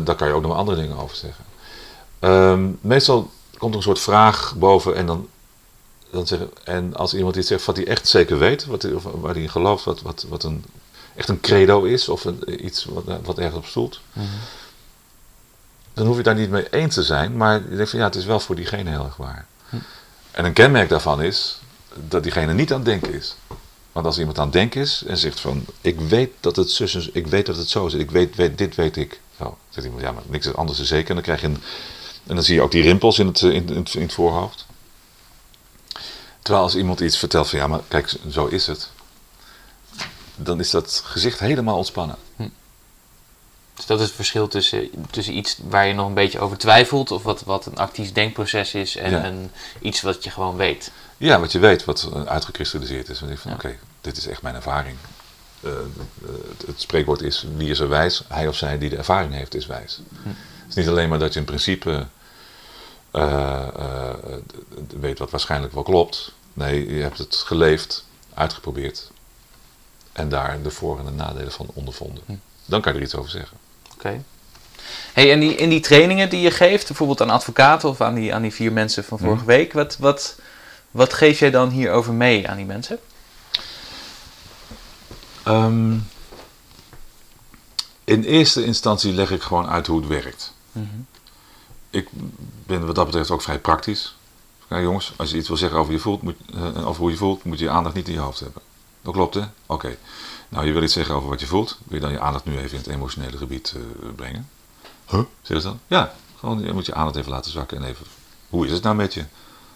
daar kan je ook nog andere dingen over zeggen. Ehm, meestal komt er een soort vraag boven en dan, dan zeggen, en als iemand iets zegt wat hij echt zeker weet, wat waar hij in gelooft, wat, wat, wat een, echt een credo is of iets wat, wat ergens op stoelt, dan hoef je daar niet mee eens te zijn, maar je denkt van ja, het is wel voor diegene heel erg waar. En een kenmerk daarvan is dat diegene niet aan het denken is. Want als iemand aan het denken is en zegt van, ik weet dat het zus, ik weet dat het zo is, ik weet, dit weet ik. Zo, zegt iemand, ja, maar niks anders is zeker. En dan krijg je en dan zie je ook die rimpels in, het- in het voorhoofd. Terwijl als iemand iets vertelt van, ja, maar kijk, zo is het. Dan is dat gezicht helemaal ontspannen. Dus dat is het verschil tussen, tussen iets waar je nog een beetje over twijfelt, of wat, wat een actief denkproces is, en Ja. een, iets wat je gewoon weet. Ja, wat je weet, wat uitgekristalliseerd is. En je van, Ja. oké, dit is echt mijn ervaring. Eh, het, het spreekwoord is, wie is er wijs? Hij of zij die de ervaring heeft, is wijs. Het is niet alleen maar dat je in principe weet wat waarschijnlijk wel klopt. Nee, je hebt het geleefd, uitgeprobeerd. En daar de voor- en de nadelen van ondervonden. Hm. Dan kan je er iets over zeggen. Oké. Hey, en die, in die trainingen die je geeft, bijvoorbeeld aan advocaten of aan die, aan die vier mensen van vorige Mhm. week, wat, wat, wat geef jij dan hierover mee aan die mensen? Ehm, in eerste instantie leg ik gewoon uit hoe het werkt. ik ben wat dat betreft ook vrij praktisch. Ja, jongens, als je iets wil zeggen over, je voelt, moet, eh, over hoe je voelt, moet je je aandacht niet in je hoofd hebben. Dat klopt, hè? Oké. Nou, je wil iets zeggen over wat je voelt. Wil je dan je aandacht nu even in het emotionele gebied eh, brengen? Huh? Zeg je dat? Ja, gewoon je moet je aandacht even laten zakken en even... Hoe is het nou met je?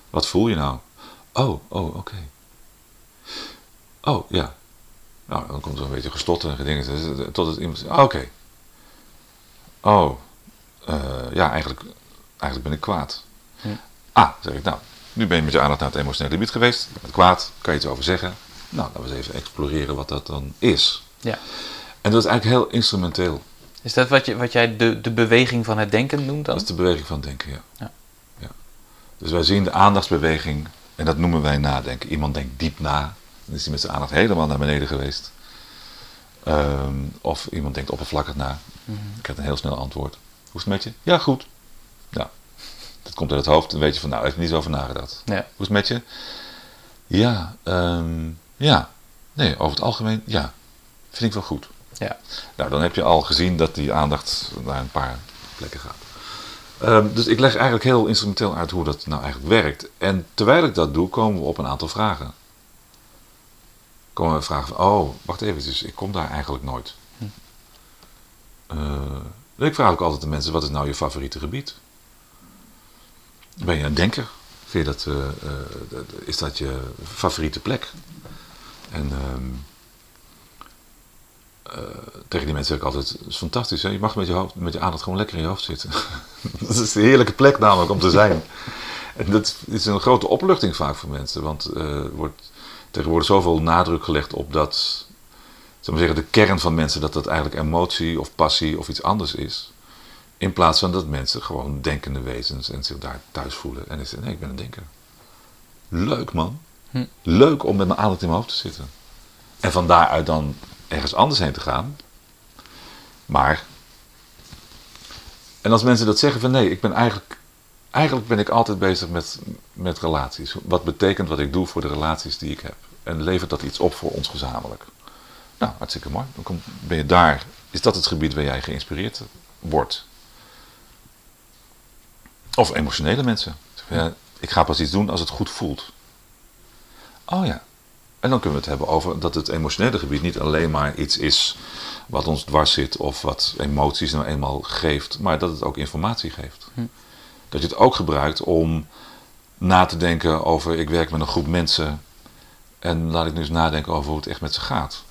Wat voel je nou? Oh, oh, oké. Oh, ja. Nou, dan komt er een beetje gestotter en gedingen. Tot het iemand ah, oké. Oh, eh, ja, eigenlijk, eigenlijk ben ik kwaad. Hm. Ah, zeg ik, nou, nu ben je met je aandacht naar het emotionele gebied geweest. Je bent kwaad, kan je iets over zeggen? Nou, laten we eens even exploreren wat dat dan is. Ja. En dat is eigenlijk heel instrumenteel. Is dat wat, je, wat jij de, de beweging van het denken noemt dan? Dat is de beweging van denken, ja. Ja. ja. Dus wij zien de aandachtsbeweging, en dat noemen wij nadenken. Iemand denkt diep na, dan is hij met zijn aandacht helemaal naar beneden geweest. Ehm, of iemand denkt oppervlakkig na. Mhm. Ik heb een heel snel antwoord. Hoe is het met je? Ja, goed. Dat komt uit het hoofd, dan weet je van, nou, ik heb niet zo over nagedacht. Ja. Hoe is het met je? Ja, ehm, ja. Nee, over het algemeen, ja. Vind ik wel goed. Ja. Nou, dan heb je al gezien dat die aandacht naar een paar plekken gaat. Ehm, dus ik leg eigenlijk heel instrumenteel uit hoe dat nou eigenlijk werkt. En terwijl ik dat doe, komen we op een aantal vragen. Komen we vragen van, oh, wacht even, ik kom daar eigenlijk nooit. Hm. Eh, ik vraag ook altijd de mensen, wat is nou je favoriete gebied? Ben je een denker? Vind je dat, eh, eh, is dat je favoriete plek? En ehm, eh, tegen die mensen zeg ik altijd, het is fantastisch, hè? je mag met je, hoofd, met je aandacht gewoon lekker in je hoofd zitten. dat is een heerlijke plek namelijk om te zijn. en dat is een grote opluchting vaak voor mensen, want er wordt tegenwoordig zoveel nadruk gelegd op dat, zeg maar zeggen, de kern van mensen, dat dat eigenlijk emotie of passie of iets anders is. In plaats van dat mensen gewoon denkende wezens en zich daar thuis voelen. En zeggen, nee, ik ben een denker. Leuk man. Hm. Leuk om met mijn aandacht in mijn hoofd te zitten. En van daaruit dan ergens anders heen te gaan. Maar. En als mensen dat zeggen van nee, ik ben eigenlijk. Eigenlijk ben ik altijd bezig met, met relaties. Wat betekent wat ik doe voor de relaties die ik heb? En levert dat iets op voor ons gezamenlijk? Nou, hartstikke mooi. Dan kom, ben je daar. Is dat het gebied waar jij geïnspireerd wordt? Of emotionele mensen. Ja, ik ga pas iets doen als het goed voelt. Oh ja. En dan kunnen we het hebben over dat het emotionele gebied niet alleen maar iets is wat ons dwars zit of wat emoties nou eenmaal geeft, maar dat het ook informatie geeft. Hm. Dat je het ook gebruikt om na te denken over ik werk met een groep mensen en laat ik nu eens nadenken over hoe het echt met ze gaat.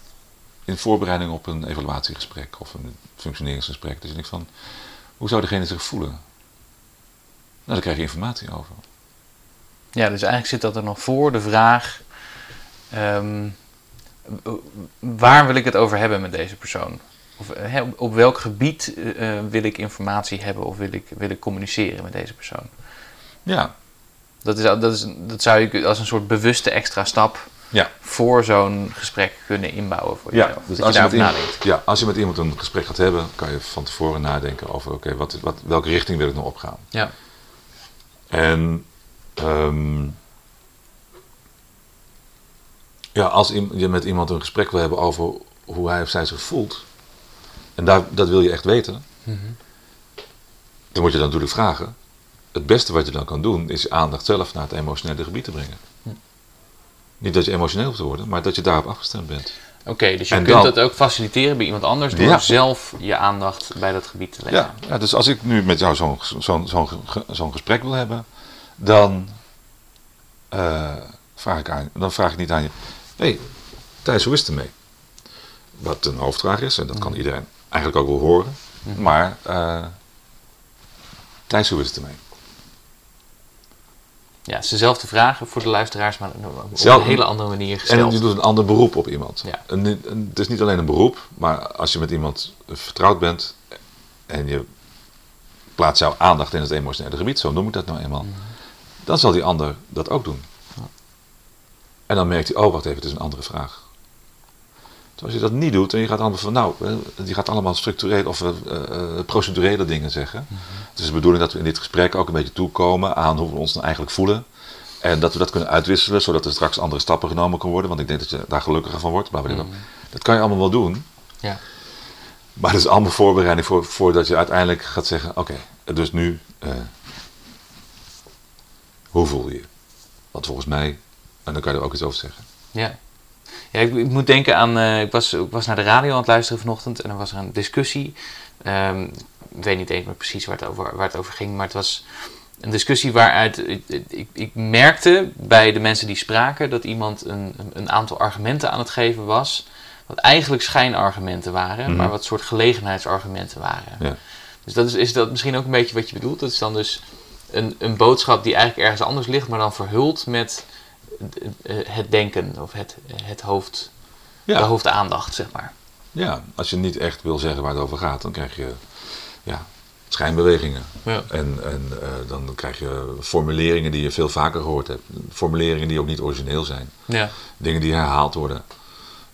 In voorbereiding op een evaluatiegesprek of een functioneringsgesprek. Dus denkt van, hoe zou degene zich voelen? Daar krijg je informatie over. Ja, dus eigenlijk zit dat er nog voor de vraag: ehm, waar wil ik het over hebben met deze persoon? Of hè, op, welk gebied eh, wil ik informatie hebben of wil ik, wil ik communiceren met deze persoon? Ja, Dat, is, dat, is, dat zou je als een soort bewuste extra stap ja. voor zo'n gesprek kunnen inbouwen voor Ja, jezelf. dus dat als je je, iemand, nadenkt. ja, als je met iemand een gesprek gaat hebben, kan je van tevoren nadenken over oké, wat, wat, welke richting wil ik nou opgaan. Ja. En ehm, ja, als je met iemand een gesprek wil hebben over hoe hij of zij zich voelt, en daar, dat wil je echt weten, Mhm. dan moet je dan natuurlijk vragen. Het beste wat je dan kan doen, is je aandacht zelf naar het emotionele gebied te brengen. Niet dat je emotioneel hoeft te worden, maar dat je daarop afgestemd bent. Oké, dus je En kunt dan- dat ook faciliteren bij iemand anders door Ja. zelf je aandacht bij dat gebied te leggen. Ja, ja, dus als ik nu met jou zo'n zo'n zo'n zo'n gesprek wil hebben, dan, eh, vraag ik aan, dan vraag ik niet aan je: hé, hey, Thijs, hoe is het ermee? Wat een hoofdvraag is, en dat kan iedereen eigenlijk ook wel horen. Mhm. Maar, eh Thijs, hoe is het ermee? Ja, het is dezelfde vragen voor de luisteraars, maar op Zelf- een hele andere manier En gesteld. je doet een ander beroep op iemand. Ja. En, en het is niet alleen een beroep, maar als je met iemand vertrouwd bent en je plaatst jouw aandacht in het emotionele gebied, zo noem ik dat nou eenmaal, Mhm. dan zal die ander dat ook doen. En dan merkt hij, oh wacht even, het is een andere vraag. Dus als je dat niet doet en je gaat allemaal van, nou, eh, die gaat allemaal structureel of eh, eh, procedurele dingen zeggen. Het is de bedoeling dat we in dit gesprek ook een beetje toekomen aan hoe we ons nou eigenlijk voelen. En dat we dat kunnen uitwisselen, zodat er straks andere stappen genomen kunnen worden. Want ik denk dat je daar gelukkiger van wordt. Bla. Dat kan je allemaal wel doen. Ja. Maar dat is allemaal voorbereiding voor, voordat je uiteindelijk gaat zeggen: Oké, dus nu, hoe voel je je? Want volgens mij, en dan kan je er ook iets over zeggen. Ja. Ja, ik, ik moet denken aan. eh, ik, was, ik was naar de radio aan het luisteren vanochtend en er was er een discussie. Ehm, ik weet niet eens meer precies waar het, over, waar het over ging, maar het was een discussie waaruit. Ik, ik, ik merkte bij de mensen die spraken dat iemand een, een- aantal argumenten aan het geven was. Wat eigenlijk schijnargumenten waren, Mhm. maar wat soort gelegenheidsargumenten waren. Ja. Dus dat is, is dat misschien ook een beetje wat je bedoelt. Dat is dan dus een, een boodschap die eigenlijk ergens anders ligt, maar dan verhuld met het denken of het, het hoofd, de hoofdaandacht, zeg maar. ja, als je niet echt wil zeggen waar het over gaat, dan krijg je ja, schijnbewegingen. Ja. En, en eh, dan krijg je formuleringen die je veel vaker gehoord hebt. Formuleringen die ook niet origineel zijn. Ja. Dingen die herhaald worden.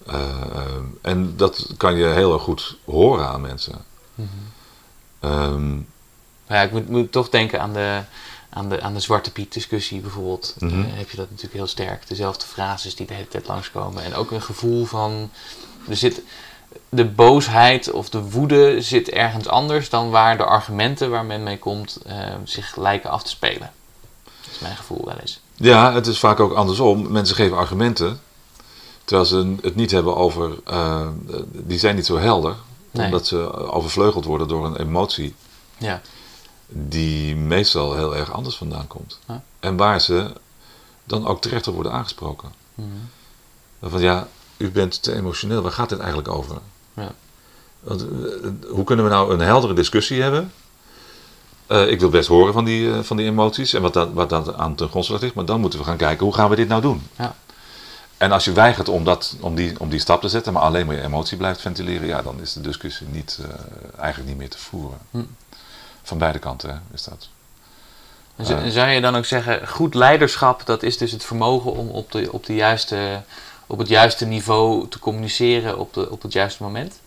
Eh, ehm, en dat kan je heel erg goed horen aan mensen. Ehm, Maar ja, ik moet, moet toch denken aan de, aan de, aan de Zwarte Piet discussie bijvoorbeeld. Mhm. Eh, heb je dat natuurlijk heel sterk. Dezelfde frases die de hele tijd langskomen. En ook een gevoel van... Er zit, de boosheid of de woede zit ergens anders dan waar de argumenten waar men mee komt eh, zich lijken af te spelen. Dat is mijn gevoel wel eens. ja, het is vaak ook andersom. Mensen geven argumenten. Terwijl ze het niet hebben over. eh, die zijn niet zo helder. Nee. Omdat ze overvleugeld worden door een emotie. Ja. Die meestal heel erg anders vandaan komt. En waar ze dan ook terecht op worden aangesproken. Mhm. Van ja, u bent te emotioneel, waar gaat dit eigenlijk over? Ja. Want, eh, hoe kunnen we nou een heldere discussie hebben? Eh, ik wil best horen van die, eh, van die emoties en wat dat, wat dat aan ten grondslag ligt, maar dan moeten we gaan kijken hoe gaan we dit nou doen. Ja. En als je weigert om, dat, om, die, om die stap te zetten, maar alleen maar je emotie blijft ventileren, ja, dan is de discussie niet, eigenlijk niet meer te voeren. Hm. Van beide kanten hè, is dat. En zou- Eh. zou je dan ook zeggen, goed leiderschap, dat is dus het vermogen om op, de, op, de juiste, op het juiste niveau te communiceren op, de, op het juiste moment?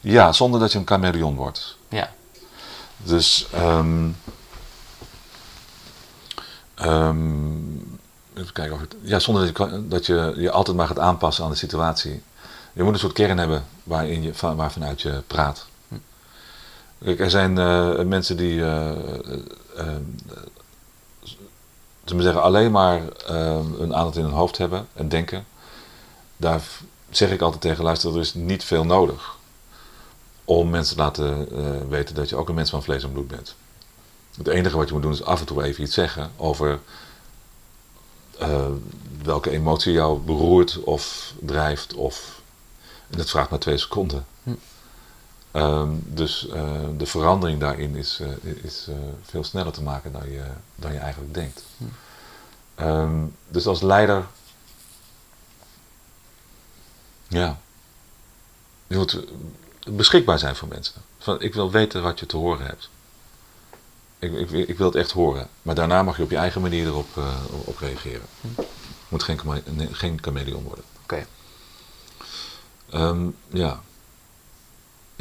Ja, zonder dat je een chameleon wordt. Ja. Dus, even kijken of het, ja, zonder dat je, dat je je altijd maar gaat aanpassen aan de situatie. Je moet een soort kern hebben waarin je, van, waarvanuit je praat. Kijk, er zijn eh, mensen die, zullen we zeggen, alleen maar een aandacht in hun hoofd hebben en denken. Daar zeg ik altijd tegen, luister, er is niet veel nodig om mensen te laten weten dat je ook een mens van vlees en bloed bent. Het enige wat je moet doen is af en toe even iets zeggen over welke emotie jou beroert of drijft. Of, en dat vraagt maar twee seconden. Hm. Ehm, dus eh, de verandering daarin is, eh, is eh, veel sneller te maken dan je, dan je eigenlijk denkt. Hm. Ehm, dus als leider, ja, je moet beschikbaar zijn voor mensen. Van, ik wil weten wat je te horen hebt. Ik, ik, ik wil het echt horen. Maar daarna mag je op je eigen manier erop op reageren. Hm. Moet geen, geen chameleon worden. Oké. Ehm, ja.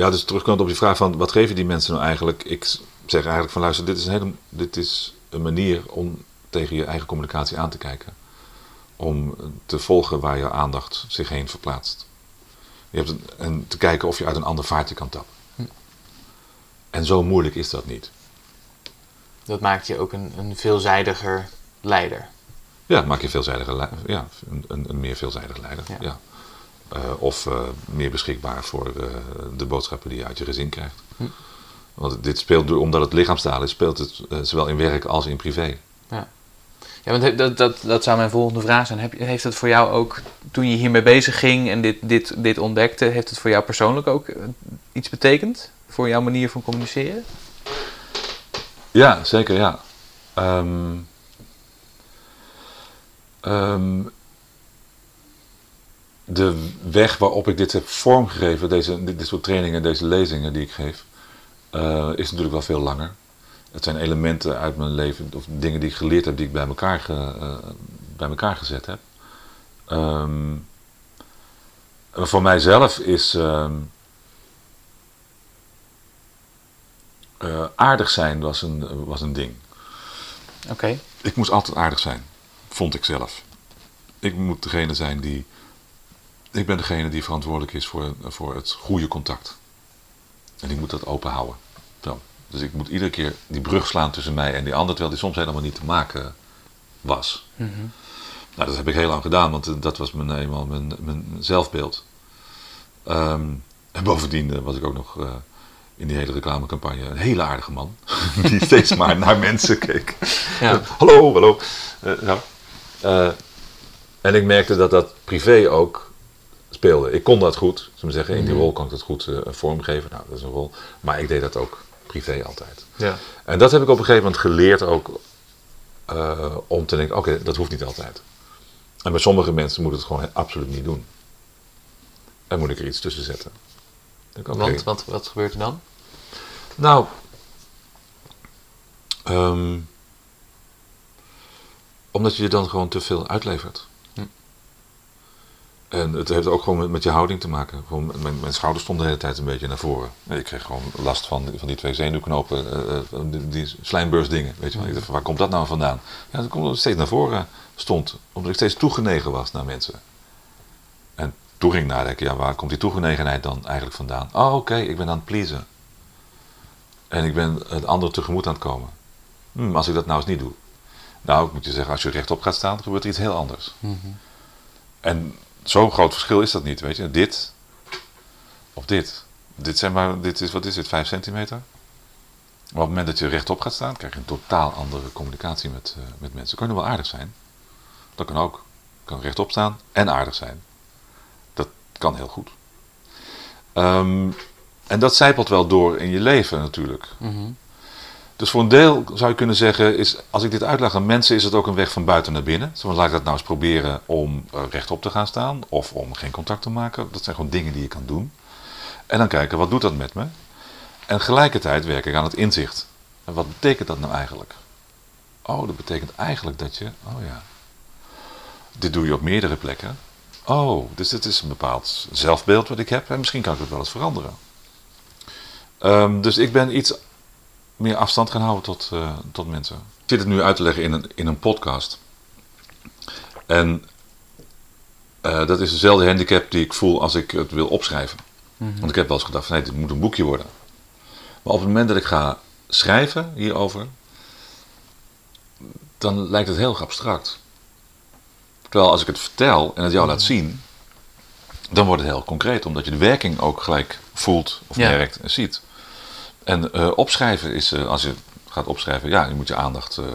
Ja, dus terugkomend op je vraag van wat geven die mensen nou eigenlijk? Ik zeg eigenlijk van luister, dit is een, hele, dit is een manier om tegen je eigen communicatie aan te kijken. Om te volgen waar je aandacht zich heen verplaatst. Je hebt een, en te kijken of je uit een ander vaartje kan tappen. Hm. En zo moeilijk is dat niet. Dat maakt je ook een, een veelzijdiger leider. Ja, maak je veelzijdige lei- ja, een, een, een meer veelzijdig leider. Ja. Ja. Eh, of eh, meer beschikbaar voor eh, de boodschappen die je uit je gezin krijgt. Hm. Want dit speelt, door- omdat het lichaamstaal is, speelt het zowel in werk als in privé. Ja, want he- dat, dat, dat zou mijn volgende vraag zijn. Heb, heeft het voor jou ook, toen je hiermee bezig ging en dit, dit, dit ontdekte, heeft het voor jou persoonlijk ook iets betekend? Voor jouw manier van communiceren? Ja, zeker ja. Ehm, de weg waarop ik dit heb vormgegeven, deze, dit, soort trainingen, deze lezingen die ik geef, eh, is natuurlijk wel veel langer. Het zijn elementen uit mijn leven, of dingen die ik geleerd heb, die ik bij elkaar, ge- eh, bij elkaar gezet heb. Ehm, voor mijzelf is ehm, eh, aardig zijn was een, was een ding. Oké. Ik moest altijd aardig zijn, vond ik zelf. Ik moet degene zijn die. Ik ben degene die verantwoordelijk is voor, voor het goede contact. En ik moet dat open houden. Zo. Dus ik moet iedere keer die brug slaan tussen mij en die ander, terwijl die soms helemaal niet te maken was. Mhm. Nou, dat heb ik heel lang gedaan, want eh, dat was mijn, eenmaal mijn, mijn zelfbeeld. Ehm, en bovendien eh, was ik ook nog eh, in die hele reclamecampagne een hele aardige man. die steeds maar naar mensen keek. Ja. hallo, hallo. Eh, nou, eh, en ik merkte dat dat privé ook speelde. Ik kon dat goed. We zeggen, in die Mhm. rol kan ik dat goed eh, vormgeven. Nou, dat is een rol. Maar ik deed dat ook privé altijd. Ja. En dat heb ik op een gegeven moment geleerd ook eh, om te denken, oké, dat hoeft niet altijd. En bij sommige mensen moet het gewoon absoluut niet doen. En moet ik er iets tussen zetten. Denk. Want wat, wat gebeurt er dan? Nou, ehm, omdat je je dan gewoon te veel uitlevert. En het heeft ook gewoon met, met je houding te maken. Gewoon, mijn, mijn schouders stonden de hele tijd een beetje naar voren. Ik kreeg gewoon last van, van die twee zenuwknopen, eh, eh, die, die slijmbeursdingen. Weet je wel. Ik dacht, van, waar komt dat nou vandaan? Ja, dat komt steeds naar voren stond. Omdat ik steeds toegenegen was naar mensen. En toen ging ik nadenken, ja, waar komt die toegenegenheid dan eigenlijk vandaan? Oh, oké, ik ben aan het pleasen. En ik ben het andere tegemoet aan het komen. Hm, als ik dat nou eens niet doe. Nou, ik moet je zeggen, als je rechtop gaat staan, gebeurt er iets heel anders. En zo'n groot verschil is dat niet, weet je. Dit of dit. Dit, zijn maar, dit is, wat is dit, 5 centimeter? Op het moment dat je rechtop gaat staan, krijg je een totaal andere communicatie met, eh, met mensen. Kan je wel aardig zijn. Dat kan ook. Kan rechtop staan en aardig zijn. Dat kan heel goed. Ehm, en dat zijpelt wel door in je leven natuurlijk. Mhm. Dus voor een deel zou je kunnen zeggen, is, als ik dit uitleg aan mensen, is het ook een weg van buiten naar binnen. Zo laat ik dat nou eens proberen om eh, rechtop te gaan staan of om geen contact te maken. Dat zijn gewoon dingen die je kan doen. En dan kijken, wat doet dat met me? En tegelijkertijd werk ik aan het inzicht. En wat betekent dat nou eigenlijk? Oh, dat betekent eigenlijk dat je, oh ja, dit doe je op meerdere plekken. Oh, dus dit is een bepaald zelfbeeld wat ik heb en misschien kan ik het wel eens veranderen. Ehm, dus ik ben iets meer afstand gaan houden tot, eh, tot mensen. Ik zit het nu uit te leggen in een, in een podcast. En eh, dat is dezelfde handicap die ik voel als ik het wil opschrijven. Mhm. Want ik heb wel eens gedacht van nee, dit moet een boekje worden. Maar op het moment dat ik ga schrijven hierover, dan lijkt het heel abstract. Terwijl als ik het vertel en het jou laat zien, dan wordt het heel concreet, omdat je de werking ook gelijk voelt of Ja. merkt en ziet. En eh, opschrijven is, eh, als je gaat opschrijven, ja, je moet je aandacht eh,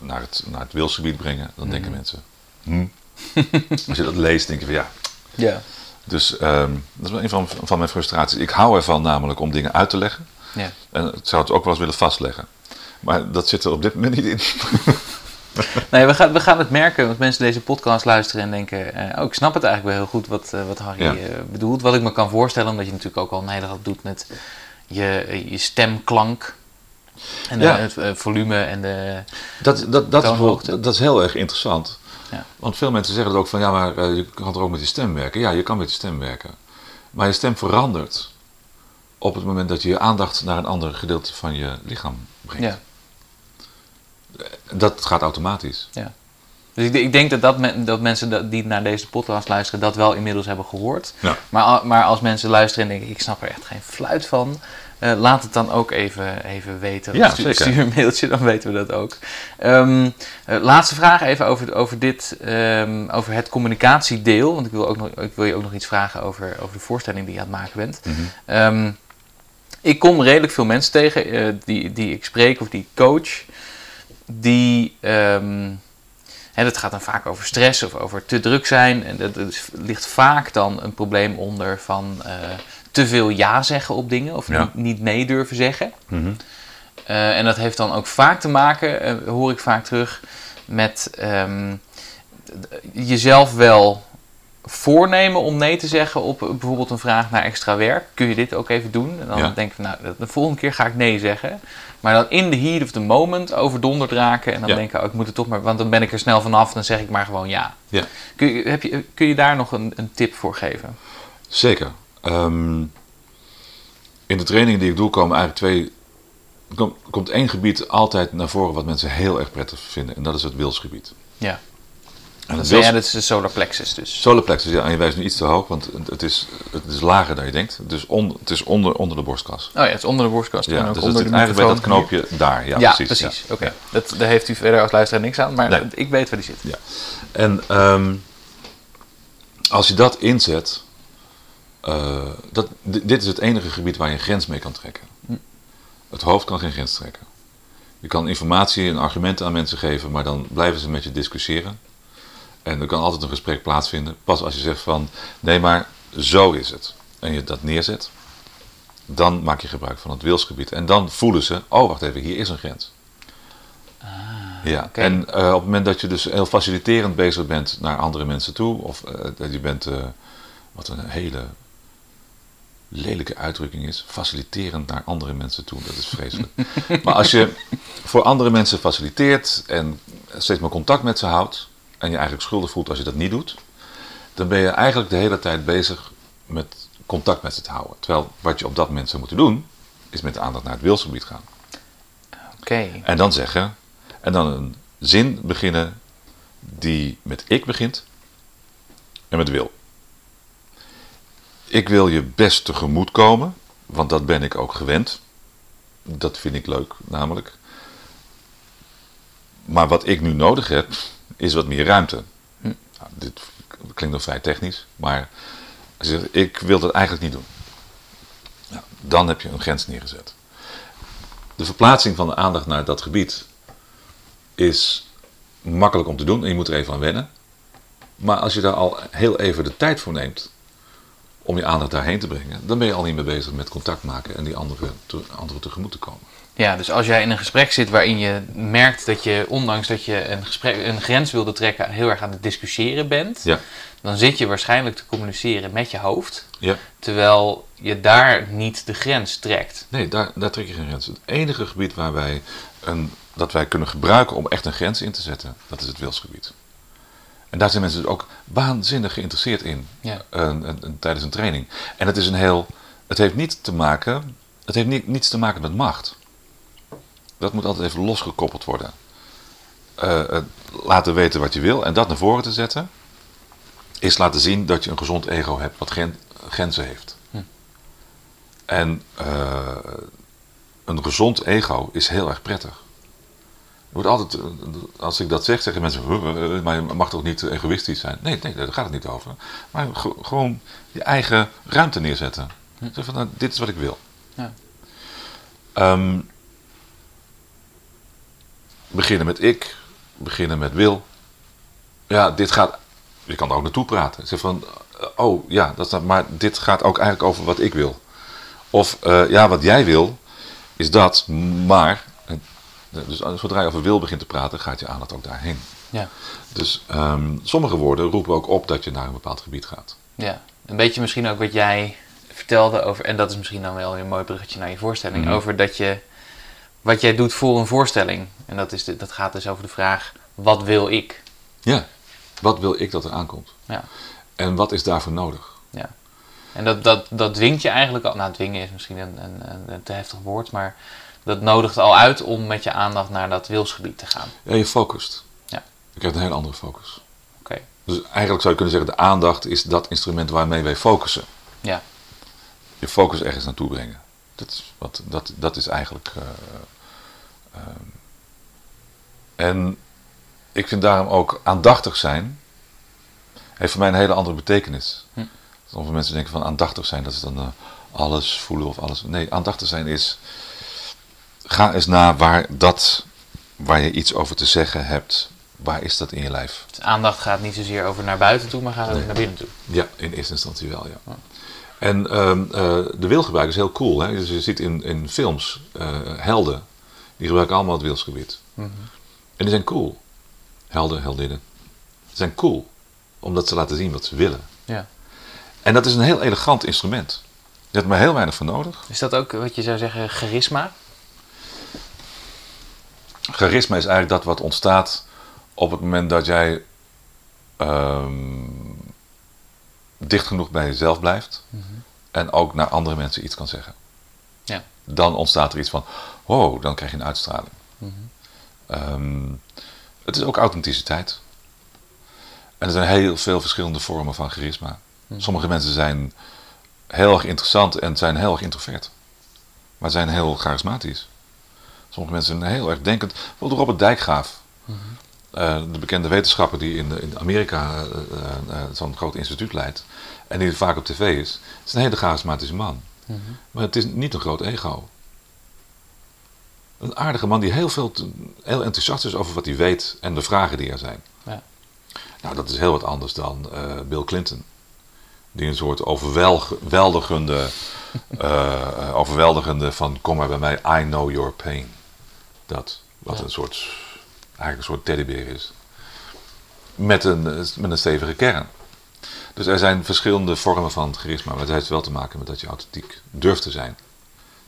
naar, het, naar het wilsgebied brengen. Dan denken mensen, hm. als je dat leest, denk je van ja, Ja. Dus ehm, dat is wel een van, van mijn frustraties. Ik hou ervan namelijk om dingen uit te leggen. Ja. En ik zou het ook wel eens willen vastleggen. Maar dat zit er op dit moment niet in. Nee, we gaan, we gaan het merken, want mensen deze podcast luisteren en denken... oh, ik snap het eigenlijk wel heel goed wat, wat Harry Ja. bedoelt. Wat ik me kan voorstellen, omdat je natuurlijk ook al een hele hoop doet met je, je stemklank. En Ja. het eh, volume en de... Dat, dat, dat, is, dat is heel erg interessant. Ja. Want veel mensen zeggen het ook van ja, maar eh, je kan er ook met je stem werken. Ja, je kan met je stem werken. Maar je stem verandert op het moment dat je je aandacht naar een ander gedeelte van je lichaam brengt. Ja. Dat gaat automatisch. Dus ik, ik denk dat, dat, men- dat mensen dat, die naar deze podcast luisteren dat wel inmiddels hebben gehoord. Ja. Maar, maar als mensen luisteren en denken, ik snap er echt geen fluit van. Eh, laat het dan ook even, even weten. Ja, stuur, zeker. stuur een mailtje, dan weten we dat ook. Ehm, eh, laatste vraag even over, over dit, ehm, over het communicatiedeel. Want ik wil, ook nog, ik wil je ook nog iets vragen over, over de voorstelling die je aan het maken bent. Mhm. Ehm, ik kom redelijk veel mensen tegen eh, die, die ik spreek of die ik coach. Die, hè, dat gaat dan vaak over stress of over te druk zijn. En dat, ligt vaak dan een probleem onder van te veel ja zeggen op dingen. Of Ja. niet, niet nee durven zeggen. Mhm. Eh, en dat heeft dan ook vaak te maken, eh, hoor ik vaak terug, met ehm, jezelf wel voornemen om nee te zeggen op bijvoorbeeld een vraag naar extra werk. Kun je dit ook even doen? En dan Ja. denk ik, van, nou, de- de volgende keer ga ik nee zeggen. Maar dan in de heat of the moment overdonderd raken en dan Ja. denken, oh, ik moet het toch maar, want dan ben ik er snel vanaf, dan zeg ik maar gewoon ja. Ja. Kun je, heb je, kun je daar nog een, een tip voor geven? Zeker. Ehm, in de training die ik doe komen eigenlijk twee. er kom- komt één gebied altijd naar voren wat mensen heel erg prettig vinden. En dat is het wilsgebied. Ja. En zei wils, jij, dat is de solar plexus dus. solar plexus, ja, en je wijst nu iets te hoog, want het is, het is lager dan je denkt. Dus on, het is onder, onder de borstkas. Oh ja, het is onder de borstkast. Ja, dus het onder zit de eigenlijk bij dat knoopje daar. Ja, Ja, precies. precies. ja. Oké, dat daar heeft u verder als luisteraar niks aan, maar Nee. ik weet waar die zit. Ja. En ehm, als je dat inzet, eh, dat, di- dit is het enige gebied waar je een grens mee kan trekken. Hm. Het hoofd kan geen grens trekken. Je kan informatie en argumenten aan mensen geven, maar dan blijven ze met je discussiëren. En er kan altijd een gesprek plaatsvinden. Pas als je zegt van, nee maar zo is het. En je dat neerzet, dan maak je gebruik van het wilsgebied. En dan voelen ze, oh wacht even, hier is een grens. Ja, oké. en eh, op het moment dat je dus heel faciliterend bezig bent naar andere mensen toe, of eh, je bent, wat een hele lelijke uitdrukking is, faciliterend naar andere mensen toe, dat is vreselijk. maar als je voor andere mensen faciliteert en steeds maar contact met ze houdt, en je eigenlijk schuldig voelt als je dat niet doet, dan ben je eigenlijk de hele tijd bezig met contact met ze te houden. Terwijl wat je op dat moment zou moeten doen, is met de aandacht naar het wilsgebied gaan. Oké, En dan zeggen, en dan een zin beginnen die met ik begint en met wil. Ik wil je best tegemoet komen, want dat ben ik ook gewend. Dat vind ik leuk, namelijk. Maar wat ik nu nodig heb, is wat meer ruimte. Hm. Nou, dit klinkt nog vrij technisch, maar als je ik wil dat eigenlijk niet doen. Nou, dan heb je een grens neergezet. De verplaatsing van de aandacht naar dat gebied is makkelijk om te doen en je moet er even aan wennen. Maar als je daar al heel even de tijd voor neemt om je aandacht daarheen te brengen, dan ben je al niet meer bezig met contact maken en die anderen te, anderen tegemoet te komen. ja, dus als jij in een gesprek zit waarin je merkt dat je, ondanks dat je een, gesprek, een grens wilde trekken, heel erg aan het discussiëren bent, Ja, dan zit je waarschijnlijk te communiceren met je hoofd, ja. terwijl je daar niet de grens trekt. Nee, daar, daar trek je geen grens. Het enige gebied waar wij een, dat wij kunnen gebruiken om echt een grens in te zetten, dat is het wilsgebied. En daar zijn mensen dus ook waanzinnig geïnteresseerd in Ja. een- een- een- tijdens een training. En het is een heel. Het heeft niet te maken. Het heeft niet, niets te maken met macht. Dat moet altijd even losgekoppeld worden. Eh, het laten weten wat je wil en dat naar voren te zetten, is laten zien dat je een gezond ego hebt wat gren- grenzen heeft. Hm. En eh, een gezond ego is heel erg prettig. Wordt altijd, als ik dat zeg, zeggen mensen, "Huh, eh, maar je mag toch niet egoïstisch zijn? Nee, nee, daar gaat het niet over. Maar ge- gewoon je eigen ruimte neerzetten. Zeg van, nou, dit is wat ik wil. Ja. Ehm, beginnen met ik, beginnen met wil. Ja, dit gaat, je kan er ook naartoe praten. Zeg van, oh ja, dat, is- maar dit gaat ook eigenlijk over wat ik wil. Of eh, ja, wat jij wil is dat, maar. Dus zodra je over wil begint te praten, gaat je aandacht ook daarheen. Ja. Dus ehm, sommige woorden roepen ook op dat je naar een bepaald gebied gaat. Ja, een beetje misschien ook wat jij vertelde over, en dat is misschien dan wel een mooi bruggetje naar je voorstelling, Mhm. over dat je, wat jij doet voor een voorstelling. En dat, is de, dat gaat dus over de vraag, wat wil ik? Ja. Wat wil ik dat er aankomt? Ja. En wat is daarvoor nodig? Ja. En dat, dat, dat dwingt je eigenlijk al, nou dwingen is misschien een, een, een te heftig woord, maar dat nodigt al uit om met je aandacht naar dat wilsgebied te gaan. Ja, je focust. Ja. Je krijgt een hele andere focus. Oké. Dus eigenlijk zou je kunnen zeggen, de aandacht is dat instrument waarmee wij focussen. Ja. Je focus ergens naartoe brengen. Dat is, wat, dat, dat is eigenlijk... eh, ehm, en ik vind daarom ook aandachtig zijn... heeft voor mij een hele andere betekenis. Hm. Sommige mensen denken van aandachtig zijn, dat is dan eh, alles voelen of alles... Nee, aandachtig zijn is... Ga eens na waar dat, waar je iets over te zeggen hebt, waar is dat in je lijf? Dus aandacht gaat niet zozeer over naar buiten toe, maar gaat ook Nee. naar binnen toe. Ja, in eerste instantie wel, ja. Ja. En ehm, eh, de wilgebruik is heel cool. Hè? Dus je ziet in, in films eh, helden, die gebruiken allemaal het wilsgebied. Mhm. En die zijn cool. Helden, heldinnen. Ze zijn cool, omdat ze laten zien wat ze willen. Ja. En dat is een heel elegant instrument. Je hebt maar heel weinig voor nodig. Is dat ook wat je zou zeggen, charisma? Charisma is eigenlijk dat wat ontstaat op het moment dat jij ehm, dicht genoeg bij jezelf blijft en ook naar andere mensen iets kan zeggen. Ja. Dan ontstaat er iets van, wow, dan krijg je een uitstraling. Ehm, het is ook authenticiteit. En er zijn heel veel verschillende vormen van charisma. Sommige mensen zijn heel erg interessant en zijn heel erg introvert. Maar zijn heel charismatisch. Sommige mensen zijn heel erg denkend. Bijvoorbeeld Robert Dijkgraaf. Eh, de bekende wetenschapper die in, in Amerika eh, eh, zo'n groot instituut leidt. En die vaak op tv is. Het is een hele charismatische man. Maar het is niet een groot ego. Een aardige man die heel, veel te- heel enthousiast is over wat hij weet en de vragen die er zijn. Ja. Nou, dat is heel wat anders dan Bill Clinton. Die een soort overweldigende, overweldigende van kom maar bij mij, I know your pain. Dat, wat Ja. een soort, eigenlijk een soort teddybeer is. Met een, met een stevige kern. Dus er zijn verschillende vormen van charisma, maar het heeft wel te maken met dat je authentiek durft te zijn.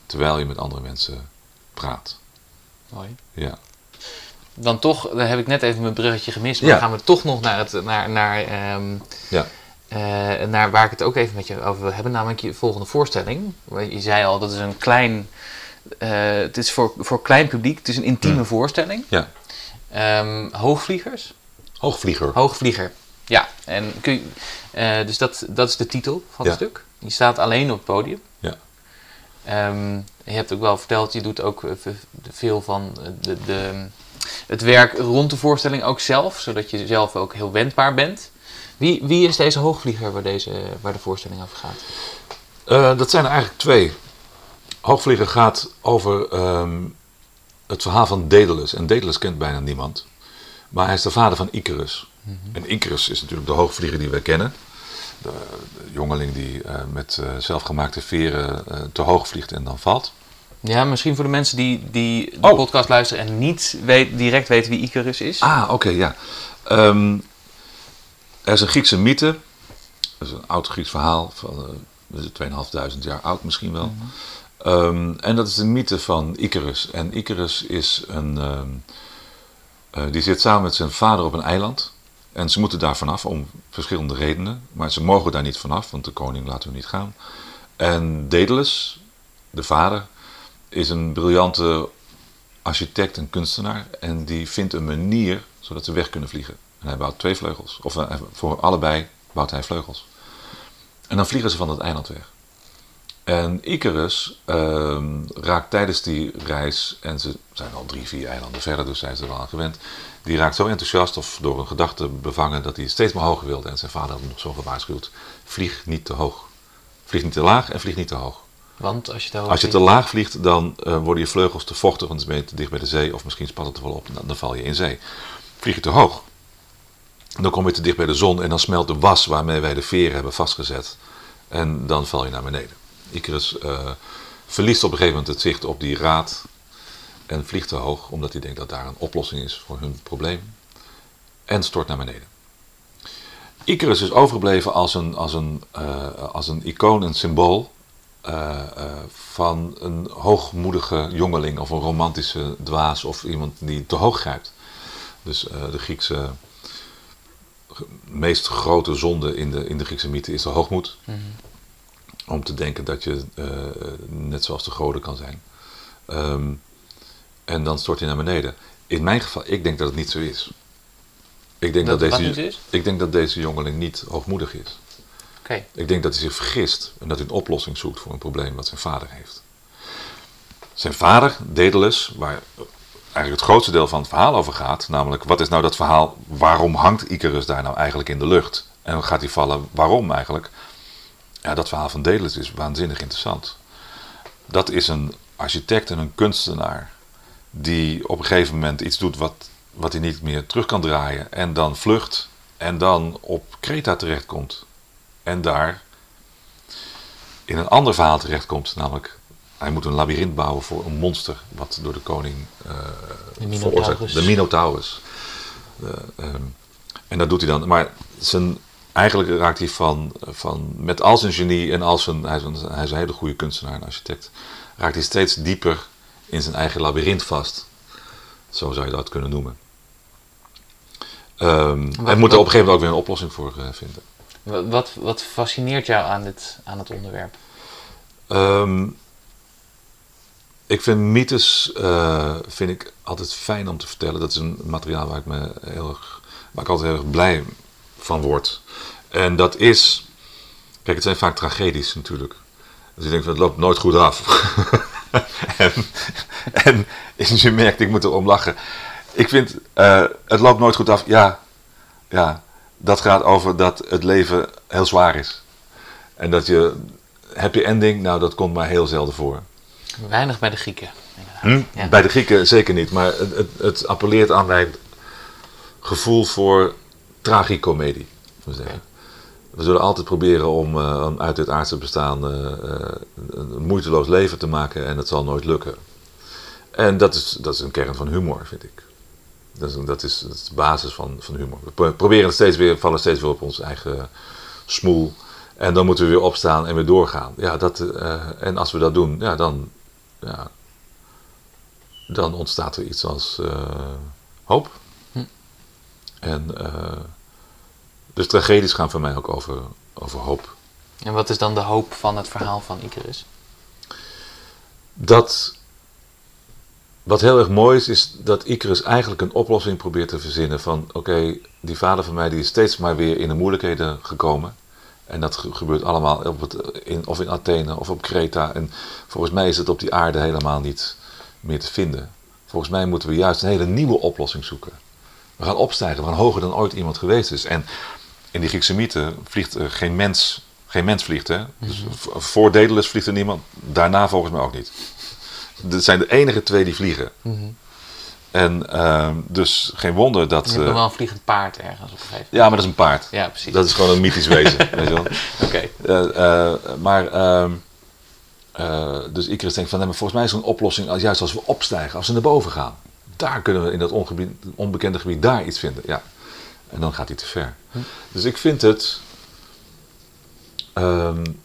Terwijl je met andere mensen praat. Mooi. Ja. Dan toch, daar heb ik net even mijn bruggetje gemist, maar Ja. dan gaan we toch nog naar, het, naar, naar, ehm, Ja. eh, naar waar ik het ook even met je over wil hebben, namelijk je volgende voorstelling. Je zei al, dat is een klein, het is voor, voor klein publiek, het is een intieme Hmm. voorstelling. ja. Ehm, hoogvliegers? Hoogvlieger. Hoogvlieger. Ja, en kun je, eh, dus dat, dat is de titel van het stuk. Je staat alleen op het podium. Ja. Ehm, je hebt ook wel verteld, je doet ook eh, ve- veel van eh, de, de, het werk rond de voorstelling ook zelf, zodat je zelf ook heel wendbaar bent. Wie, wie is deze hoogvlieger waar, deze, waar de voorstelling over gaat? Eh, dat zijn er eigenlijk twee. Hoogvlieger gaat over ehm, het verhaal van Daedalus. En Daedalus kent bijna niemand. Maar hij is de vader van Icarus. En Icarus is natuurlijk de hoogvlieger die wij kennen. De, de jongeling die eh, met eh, zelfgemaakte veren eh, te hoog vliegt en dan valt. Ja, misschien voor de mensen die, die de Oh. podcast luisteren en niet weet, direct weten wie Icarus is. Ah, oké, ja. Ehm, er is een Griekse mythe. Dat is een oud Grieks verhaal. Van uh, 2500 jaar oud misschien wel. Ehm, en dat is de mythe van Icarus. En Icarus is een... ehm, eh, die zit samen met zijn vader op een eiland. En ze moeten daar vanaf om verschillende redenen. Maar ze mogen daar niet vanaf, want de koning laat hem niet gaan. En Daedalus, de vader, is een briljante architect en kunstenaar. En die vindt een manier zodat ze weg kunnen vliegen. En hij bouwt twee vleugels. Of eh, voor allebei bouwt hij vleugels. En dan vliegen ze van het eiland weg. En Icarus ehm, raakt tijdens die reis, en ze zijn al drie, vier eilanden verder, dus zijn ze er wel aan gewend. Die raakt zo enthousiast of door een gedachte bevangen dat hij steeds maar hoger wilde. En zijn vader had hem nog zo gewaarschuwd: vlieg niet te hoog. Vlieg niet te laag en vlieg niet te hoog. Want als je te hoog Als je te laag vliegt, dan eh, worden je vleugels te vochtig, want dan ben je te dicht bij de zee, of misschien spat het er wel op en dan, dan val je in zee. Vlieg je te hoog, Dan kom je te dicht bij de zon en dan smelt de was waarmee wij de veren hebben vastgezet. En dan val je naar beneden. Icarus uh, verliest op een gegeven moment het zicht op die raad en vliegt te hoog, omdat hij denkt dat daar een oplossing is voor hun probleem. En stort naar beneden. Icarus is overgebleven als een, als een, uh, als een icoon, een symbool uh, van een hoogmoedige jongeling of een romantische dwaas of iemand die te hoog grijpt. Dus de Griekse meest grote zonde in de, in de Griekse mythe is de hoogmoed. -hmm. Om te denken dat je net zoals de goden kan zijn. Um, en dan stort hij naar beneden. In mijn geval, ik denk dat het niet zo is. Ik denk dat, dat deze, Ik denk dat deze jongeling niet hoogmoedig is. Okay. Ik denk dat hij zich vergist en dat hij een oplossing zoekt voor een probleem wat zijn vader heeft. Zijn vader, Daedalus, waar eigenlijk het grootste deel van het verhaal over gaat, namelijk wat is nou dat verhaal, waarom hangt Icarus daar nou eigenlijk in de lucht? En gaat hij vallen, waarom eigenlijk? Ja, dat verhaal van Daedalus is waanzinnig interessant. Dat is een architect en een kunstenaar die op een gegeven moment iets doet wat, wat hij niet meer terug kan draaien. En dan vlucht en dan op Kreta terechtkomt. En daar in een ander verhaal terechtkomt. Namelijk, hij moet een labyrint bouwen voor een monster. Wat door de koning uh, de Minotaurus. De Minotaurus. Uh, um, en dat doet hij dan. Maar zijn, eigenlijk raakt hij van, van, met al zijn genie en al zijn, hij is, een, hij is een hele goede kunstenaar en architect. Raakt hij steeds dieper in zijn eigen labyrint vast. Zo zou je dat kunnen noemen. Um, en moet er op een gegeven moment ook weer een oplossing voor uh, vinden. Wat, wat fascineert jou aan, dit, aan het onderwerp? Um, ik vind mythes uh, vind ik altijd fijn om te vertellen. Dat is een materiaal waar ik, me heel erg, waar ik altijd heel erg blij van word. En dat is. Kijk, het zijn vaak tragedies natuurlijk. Dus ik denk van het loopt nooit goed af. en, en je merkt, ik moet erom lachen. Ik vind, uh, het loopt nooit goed af. Ja, ja, dat gaat over dat het leven heel zwaar is. En dat je, happy ending, nou dat komt maar heel zelden voor. Weinig bij de Grieken. Hm? Ja. Bij de Grieken zeker niet, maar het, het, het appelleert aan mijn gevoel voor tragicomedie. Okay. We zullen altijd proberen om uh, uit dit aardse bestaan uh, uh, een moeiteloos leven te maken en het zal nooit lukken. En dat is, dat is een kern van humor, vind ik. Dat is, dat is, dat is de basis van, van humor. We proberen steeds weer, vallen steeds weer op ons eigen smoel. En dan moeten we weer opstaan en weer doorgaan. Ja, dat, en als we dat doen, ja, dan, ja, dan ontstaat er iets als hoop. Hm. En dus tragedies gaan voor mij ook over, over hoop. En wat is dan de hoop van het verhaal van Icarus? Dat. Wat heel erg mooi is, is dat Icarus eigenlijk een oplossing probeert te verzinnen van oké, die vader van mij die is steeds maar weer in de moeilijkheden gekomen. En dat gebeurt allemaal op het, in, of in Athene of op Kreta. En volgens mij is het op die aarde helemaal niet meer te vinden. Volgens mij moeten we juist een hele nieuwe oplossing zoeken. We gaan opstijgen, we gaan hoger dan ooit iemand geweest is. En in die Griekse mythe vliegt er geen mens, geen mens vliegt. Hè? Dus mhm. voor Daedalus vliegt er niemand, daarna volgens mij ook niet. Dat zijn de enige twee die vliegen. Mhm. En uh, dus geen wonder dat. Je hebt uh, wel een vliegend paard ergens op een gegeven moment. Ja, maar dat is een paard. Ja, precies. Dat is gewoon een mythisch wezen. weet je wel. Oké. Okay. Uh, maar. Ehm, dus Icarus denkt van, nee, maar volgens mij is er een oplossing, als, juist als we opstijgen, als we naar boven gaan. Daar kunnen we in dat onbekende gebied daar iets vinden. Ja. En dan gaat hij te ver. Hm. Dus ik vind het. Um,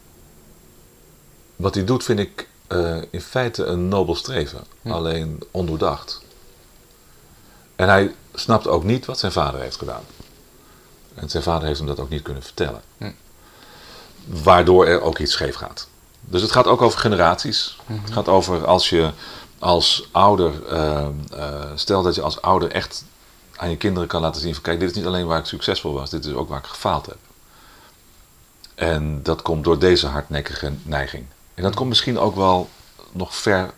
wat hij doet, vind ik uh, in feite een nobel streven. Hm. Alleen ondoordacht. En hij snapt ook niet wat zijn vader heeft gedaan. En zijn vader heeft hem dat ook niet kunnen vertellen. Hm. Waardoor er ook iets scheef gaat. Dus het gaat ook over generaties. -hmm. Het gaat over als je als ouder, uh, uh, stel dat je als ouder echt aan je kinderen kan laten zien van kijk, dit is niet alleen waar ik succesvol was, dit is ook waar ik gefaald heb. En dat komt door deze hardnekkige neiging. En dat komt misschien ook wel nog ver,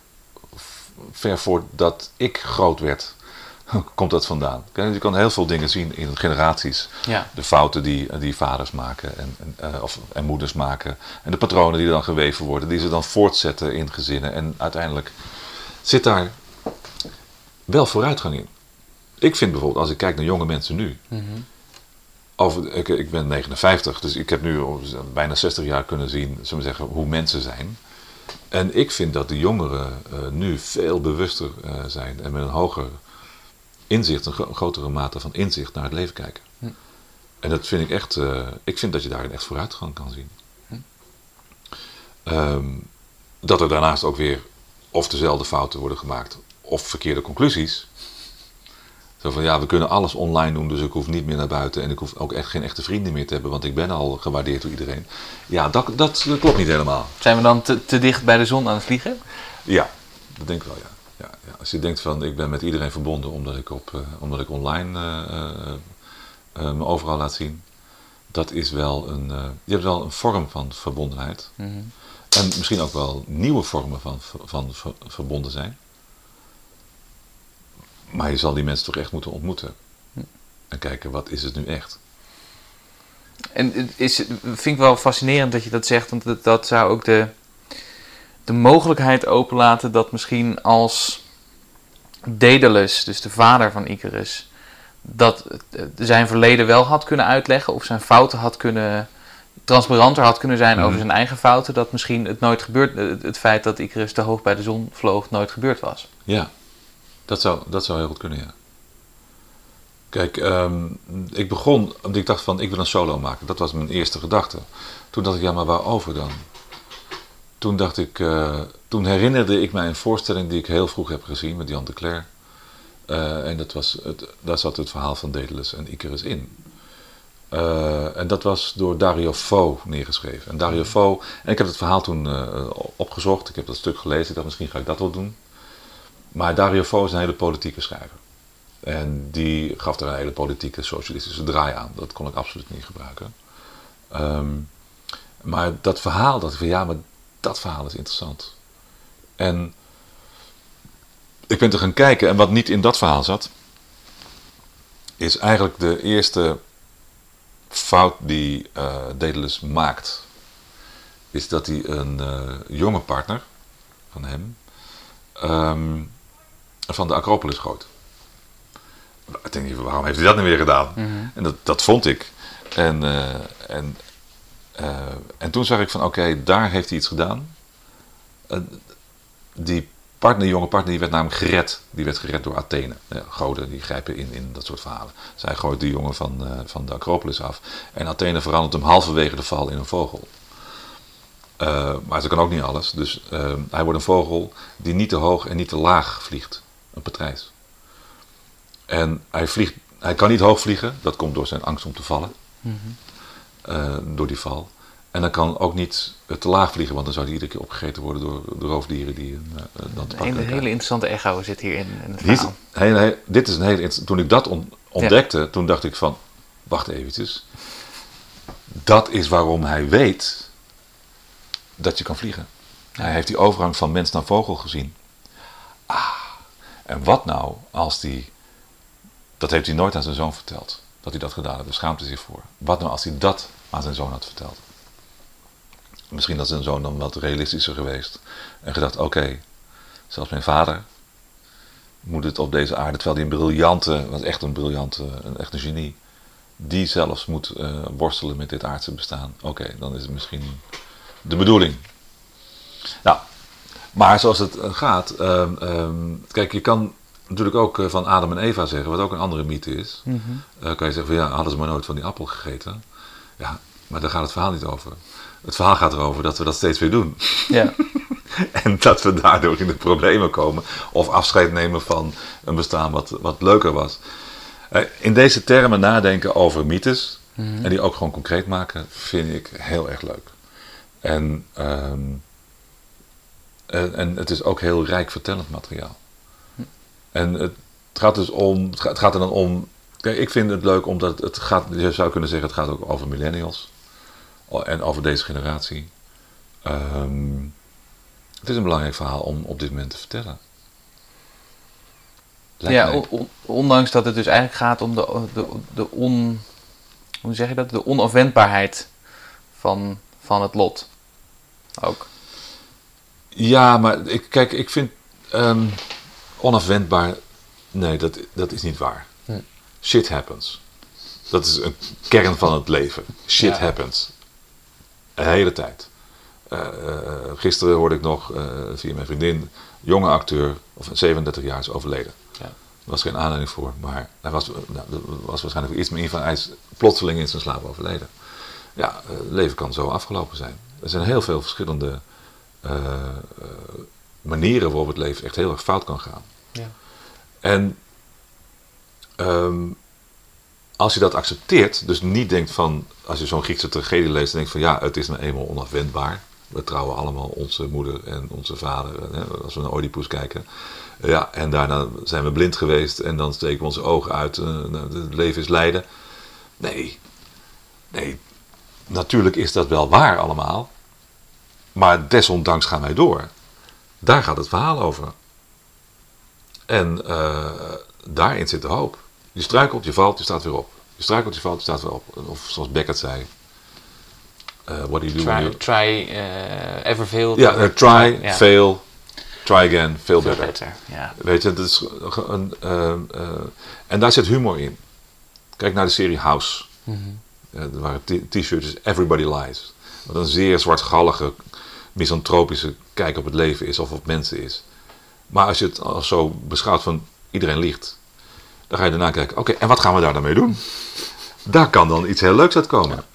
ver voordat ik groot werd. komt dat vandaan. Je kan heel veel dingen zien in generaties. Ja. De fouten die, die vaders maken en, en, uh, of, en moeders maken. En de patronen die dan geweven worden, die ze dan voortzetten in gezinnen. En uiteindelijk zit daar wel vooruitgang in ik vind bijvoorbeeld, als ik kijk naar jonge mensen nu, mm -hmm. over, ik, ik ben 59, dus ik heb nu bijna 60 jaar kunnen zien zullen we zeggen, hoe mensen zijn. En ik vind dat de jongeren uh, nu veel bewuster uh, zijn en met een hoger inzicht, een gro grotere mate van inzicht naar het leven kijken. Hm. En dat vind ik echt, uh, ik vind dat je daarin echt vooruitgang kan zien. Hm. Um, dat er daarnaast ook weer of dezelfde fouten worden gemaakt of verkeerde conclusies. Zo van ja, we kunnen alles online doen, dus ik hoef niet meer naar buiten en ik hoef ook echt geen echte vrienden meer te hebben, want ik ben al gewaardeerd door iedereen. Ja, dat, dat, klopt niet helemaal. Zijn we dan te, te, dicht bij de zon aan het vliegen? Ja, dat denk ik wel, ja. ja, ja. Als je denkt van ik ben met iedereen verbonden omdat ik, op, uh, omdat ik online uh, uh, me overal laat zien, dat is wel een, je hebt wel een vorm van verbondenheid. Mm -hmm. En misschien ook wel nieuwe vormen van, van, van verbonden zijn. Maar je zal die mensen toch echt moeten ontmoeten. En kijken, wat is het nu echt? En is, vind ik wel fascinerend dat je dat zegt, want dat, dat zou ook de, de mogelijkheid openlaten dat misschien als Daedalus, dus de vader van Icarus, dat zijn verleden wel had kunnen uitleggen of zijn fouten had kunnen transparanter had kunnen zijn over mhm. zijn eigen fouten, dat misschien het nooit gebeurd, het feit dat Icarus te hoog bij de zon vloog, nooit gebeurd was. Ja, dat zou, dat zou heel goed kunnen, ja. Kijk, um, ik begon, omdat ik dacht van, ik wil een solo maken. Dat was mijn eerste gedachte. Toen dacht ik, ja, maar waarover dan? Toen dacht ik, uh, toen herinnerde ik mij een voorstelling die ik heel vroeg heb gezien met Jan de Cler. Uh, en dat was het, daar zat het verhaal van Daedalus en Icarus in. Uh, en dat was door Dario Fo neergeschreven. En Dario Fo, en ik heb het verhaal toen opgezocht, ik heb dat stuk gelezen, ik dacht misschien ga ik dat wel doen. Maar Dario Fo is een hele politieke schrijver. En die gaf er een hele politieke, socialistische draai aan. Dat kon ik absoluut niet gebruiken. Um, maar dat verhaal, dat van ja, maar dat verhaal is interessant. En ik ben te gaan kijken en wat niet in dat verhaal zat, is eigenlijk de eerste fout die uh, maakt, is dat hij een uh, jonge partner van hem um, van de Acropolis gooit. Ik denk, waarom heeft hij dat nu weer gedaan? Mm -hmm. En dat, dat vond ik. En, uh, en, en toen zag ik van, oké, okay, daar heeft hij iets gedaan. die partner, jonge partner, die werd namelijk gered. Die werd gered door Athene. Ja, goden die grijpen in, in dat soort verhalen. Zij gooit de jongen van, uh, van de Acropolis af. En Athene verandert hem halverwege de val in een vogel. Maar ze kan ook niet alles. Dus hij wordt een vogel die niet te hoog en niet te laag vliegt. Een patrijs. En hij, vliegt, hij kan niet hoog vliegen. Dat komt door zijn angst om te vallen. Mm -hmm. door die val. En dan kan ook niet te laag vliegen, want dan zou die iedere keer opgegeten worden door de roofdieren die uh, dan te pakken Een hele interessante echo zit hier in, in het verhaal. Dit, dit is een hele Toen ik dat on, ontdekte, ja. toen dacht ik van, wacht eventjes. Dat is waarom hij weet dat je kan vliegen. Ja. Hij heeft die overgang van mens naar vogel gezien. Ah, en wat nou als die, dat heeft hij nooit aan zijn zoon verteld, dat hij dat gedaan heeft, daar schaamt hij zich voor. Wat nou als hij dat aan zijn zoon had verteld? Misschien had zijn zoon dan wat realistischer geweest. En gedacht, oké, zelfs mijn vader moet het op deze aarde, terwijl hij een briljante, was echt een briljante, een, echt een genie, die zelfs moet uh, worstelen met dit aardse bestaan. Oké, dan is het misschien de bedoeling. Nou, maar zoals het eh, gaat, um, um, kijk, je kan natuurlijk ook uh, van Adam en Eva zeggen, wat ook een andere mythe is. Mm -hmm. uh, kan je zeggen van ja, hadden ze maar nooit van die appel gegeten. Ja, maar daar gaat het verhaal niet over. Het verhaal gaat erover dat we dat steeds weer doen. Ja. en dat we daardoor in de problemen komen. Of afscheid nemen van een bestaan wat, wat leuker was. Eh, in deze termen nadenken over mythes. Mm-hmm. En die ook gewoon concreet maken, vind ik heel erg leuk. En, um, en, en, het is ook heel rijk vertellend materiaal. En het gaat dus om, het gaat er dan om. Kijk, ik vind het leuk omdat het, het gaat, je zou kunnen zeggen, het gaat ook over millennials en over deze generatie. Um, het is een belangrijk verhaal om op dit moment te vertellen. Lijkt ja, on, ondanks dat het dus eigenlijk gaat om de, de, de on, hoe zeg je dat? De onafwendbaarheid van, van het lot. Ook. Ja, maar ik, kijk, ik vind um, onafwendbaar. Nee, dat, dat is niet waar. Hm. Shit happens. Dat is een kern van het leven. Shit Ja. happens. De hele tijd. Eh, eh, gisteren hoorde ik nog eh, via mijn vriendin, jonge acteur, of 37 jaar, is overleden. Ja. Er was geen aanleiding voor, maar hij was, nou, er was waarschijnlijk iets meer van. Hij is plotseling in zijn slaap overleden. Ja, het leven kan zo afgelopen zijn. Er zijn heel veel verschillende manieren waarop het leven echt heel erg fout kan gaan. Ja. En ehm, als je dat accepteert, dus niet denkt van, als je zo'n Griekse tragedie leest, dan denk je van ja, het is nou eenmaal onafwendbaar. We trouwen allemaal onze moeder en onze vader, hè, als we naar Oedipus kijken. Ja, en daarna zijn we blind geweest en dan steken we onze ogen uit. eh, nou, Het leven is lijden. Nee, nee, natuurlijk is dat wel waar allemaal. Maar desondanks gaan wij door. Daar gaat het verhaal over. En eh, daarin zit de hoop. Je struikelt, je valt, je staat weer op. Je struikelt, je valt, je staat weer op. Of zoals Beckett zei. eh what do you do when Try, you... try eh, ever fail. Ja, try, fail, try again, better. beter. Ja. Weet je, dat is een, eh, eh, en daar zit humor in. Kijk naar de serie House. Mhm. Eh, er waren t-shirts, Everybody Lies. Wat een zeer zwartgallige, misantropische kijk op het leven is of op mensen is. Maar als je het als zo beschouwt van iedereen liegt, dan ga je daarna kijken, oké, en wat gaan we daar dan mee doen? Daar kan dan iets heel leuks uitkomen.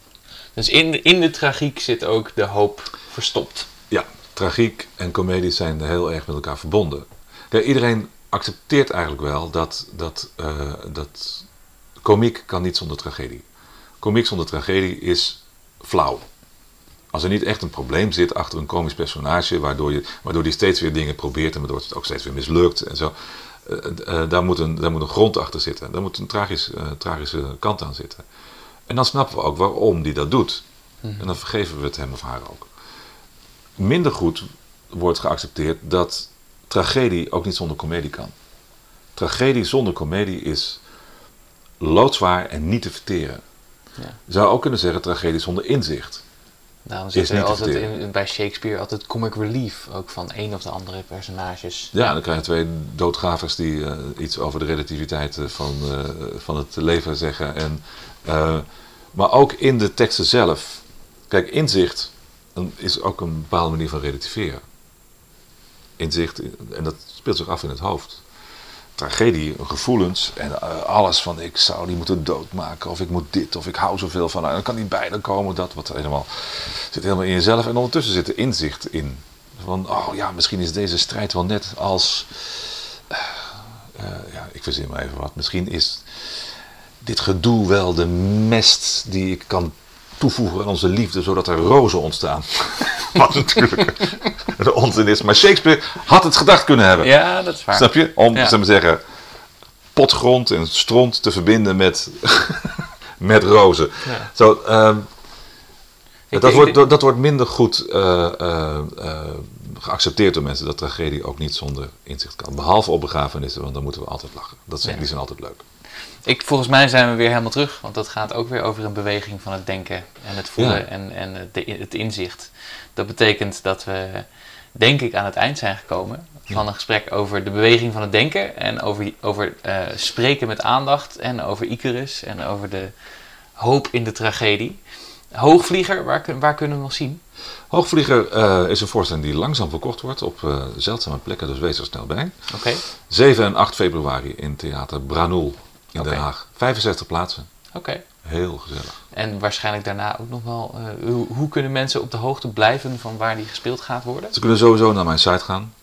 Dus in de, in de tragiek zit ook de hoop verstopt. Ja, tragiek en comedie zijn heel erg met elkaar verbonden. Kijk, iedereen accepteert eigenlijk wel dat, dat, eh, dat komiek kan niet zonder tragedie. Komiek zonder tragedie is flauw. Als er niet echt een probleem zit achter een komisch personage, waardoor, je, waardoor die steeds weer dingen probeert en waardoor het ook steeds weer mislukt en zo. eh, eh, daar, moet een, daar moet een grond achter zitten. Daar moet een tragisch, eh, tragische kant aan zitten. En dan snappen we ook waarom die dat doet. En dan vergeven we het hem of haar ook. Minder goed wordt geaccepteerd dat tragedie ook niet zonder komedie kan. Tragedie zonder komedie is loodzwaar en niet te verteren. Ja. Je zou ook kunnen zeggen tragedie zonder inzicht. Daarom zit Is er altijd in, bij Shakespeare altijd comic relief. Ook van één of de andere personages. Ja, dan krijg je twee doodgravers die eh, iets over de relativiteit eh, van, eh, van het leven zeggen. En, maar ook in de teksten zelf. Kijk, inzicht een- is ook een bepaalde manier van relativeren. Inzicht, en dat speelt zich af in het hoofd. Tragedie, gevoelens en eh, alles van ik zou die moeten doodmaken of ik moet dit of ik hou zoveel van haar. En dan kan niet bij, dan komen dat wat helemaal zit helemaal in jezelf. En ondertussen zit er inzicht in. Van, oh ja, misschien is deze strijd wel net als. eh, eh, ja, ik verzin maar even wat. Misschien is dit gedoe wel de mest die ik kan toevoegen aan onze liefde, zodat er rozen ontstaan. wat natuurlijk de onzin is. Maar Shakespeare had het gedacht kunnen hebben. Ja, dat is waar. Snap je? Om, Ja. maar zeggen, potgrond en stront te verbinden met, met rozen. Ja. Zo, ehm, dat, wordt, dat, dat wordt minder goed eh, eh, eh, geaccepteerd door mensen, dat tragedie ook niet zonder inzicht kan. Behalve op begrafenissen, want dan moeten we altijd lachen. Dat zijn, Ja. Die zijn altijd leuk. Ik, volgens mij zijn we weer helemaal terug, want dat gaat ook weer over een beweging van het denken en het voelen Ja. en, en het, het inzicht. Dat betekent dat we, denk ik, aan het eind zijn gekomen van een gesprek over de beweging van het denken en over, over eh, spreken met aandacht en over Icarus en over de hoop in de tragedie. Hoogvlieger, waar, waar kunnen we nog zien? Hoogvlieger eh, is een voorstelling die langzaam verkocht wordt op eh, zeldzame plekken, dus wees er snel bij. Oké, 7 en 8 februari in Theater Branul in Den. Haag. 65 plaatsen. oké. Heel gezellig. En waarschijnlijk daarna ook nog wel, eh, hoe, hoe kunnen mensen op de hoogte blijven van waar die gespeeld gaat worden? Ze kunnen sowieso naar mijn site gaan.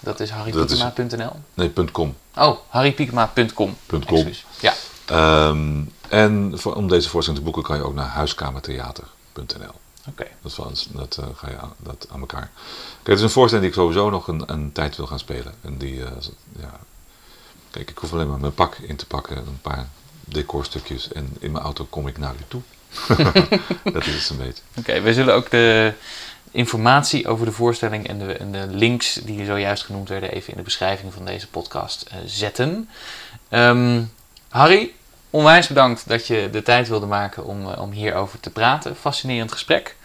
Dat is harrypiekema.nl. Nee, .com. Oh, harrypiekema.com. .com. Ja, Ehm, en voor, om deze voorstelling te boeken kan je ook naar huiskamertheater.nl. oké. Dat, is wel eens- dat eh, ga je aan, dat aan elkaar. Kijk, het is een voorstelling die ik sowieso nog een, een tijd wil gaan spelen. En die, eh, ja. Kijk, ik hoef alleen maar mijn pak in te pakken, een paar decorstukjes en in mijn auto kom ik naar u toe. dat is het een beetje. Oké, we zullen ook de informatie over de voorstelling en de, en de links die zojuist genoemd werden even in de beschrijving van deze podcast eh, zetten. Ehm, Harry, onwijs bedankt dat je de tijd wilde maken om, eh, om hierover te praten. Fascinerend gesprek.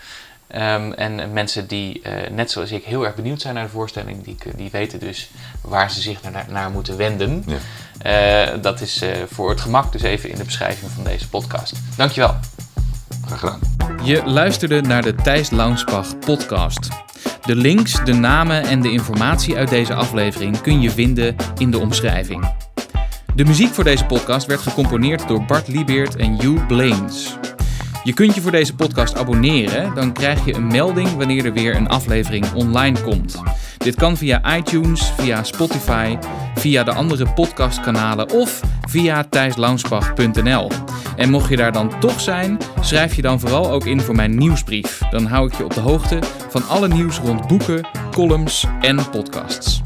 Ehm, en mensen die, net zoals ik, heel erg benieuwd zijn naar de voorstelling, die, die weten dus waar ze zich naar, naar moeten wenden. Ja. dat is voor het gemak dus even in de beschrijving van deze podcast. Dankjewel. Graag gedaan. Je luisterde naar de Thijs Launsbach podcast. De links, de namen en de informatie uit deze aflevering kun je vinden in de omschrijving. De muziek voor deze podcast werd gecomponeerd door Bart Liebeert en Hugh Blaines. Je kunt je voor deze podcast abonneren, dan krijg je een melding wanneer er weer een aflevering online komt. Dit kan via iTunes, via Spotify, via de andere podcastkanalen of via thijslansbach.nl. En mocht je daar dan toch zijn, schrijf je dan vooral ook in voor mijn nieuwsbrief. Dan hou ik je op de hoogte van alle nieuws rond boeken, columns en podcasts.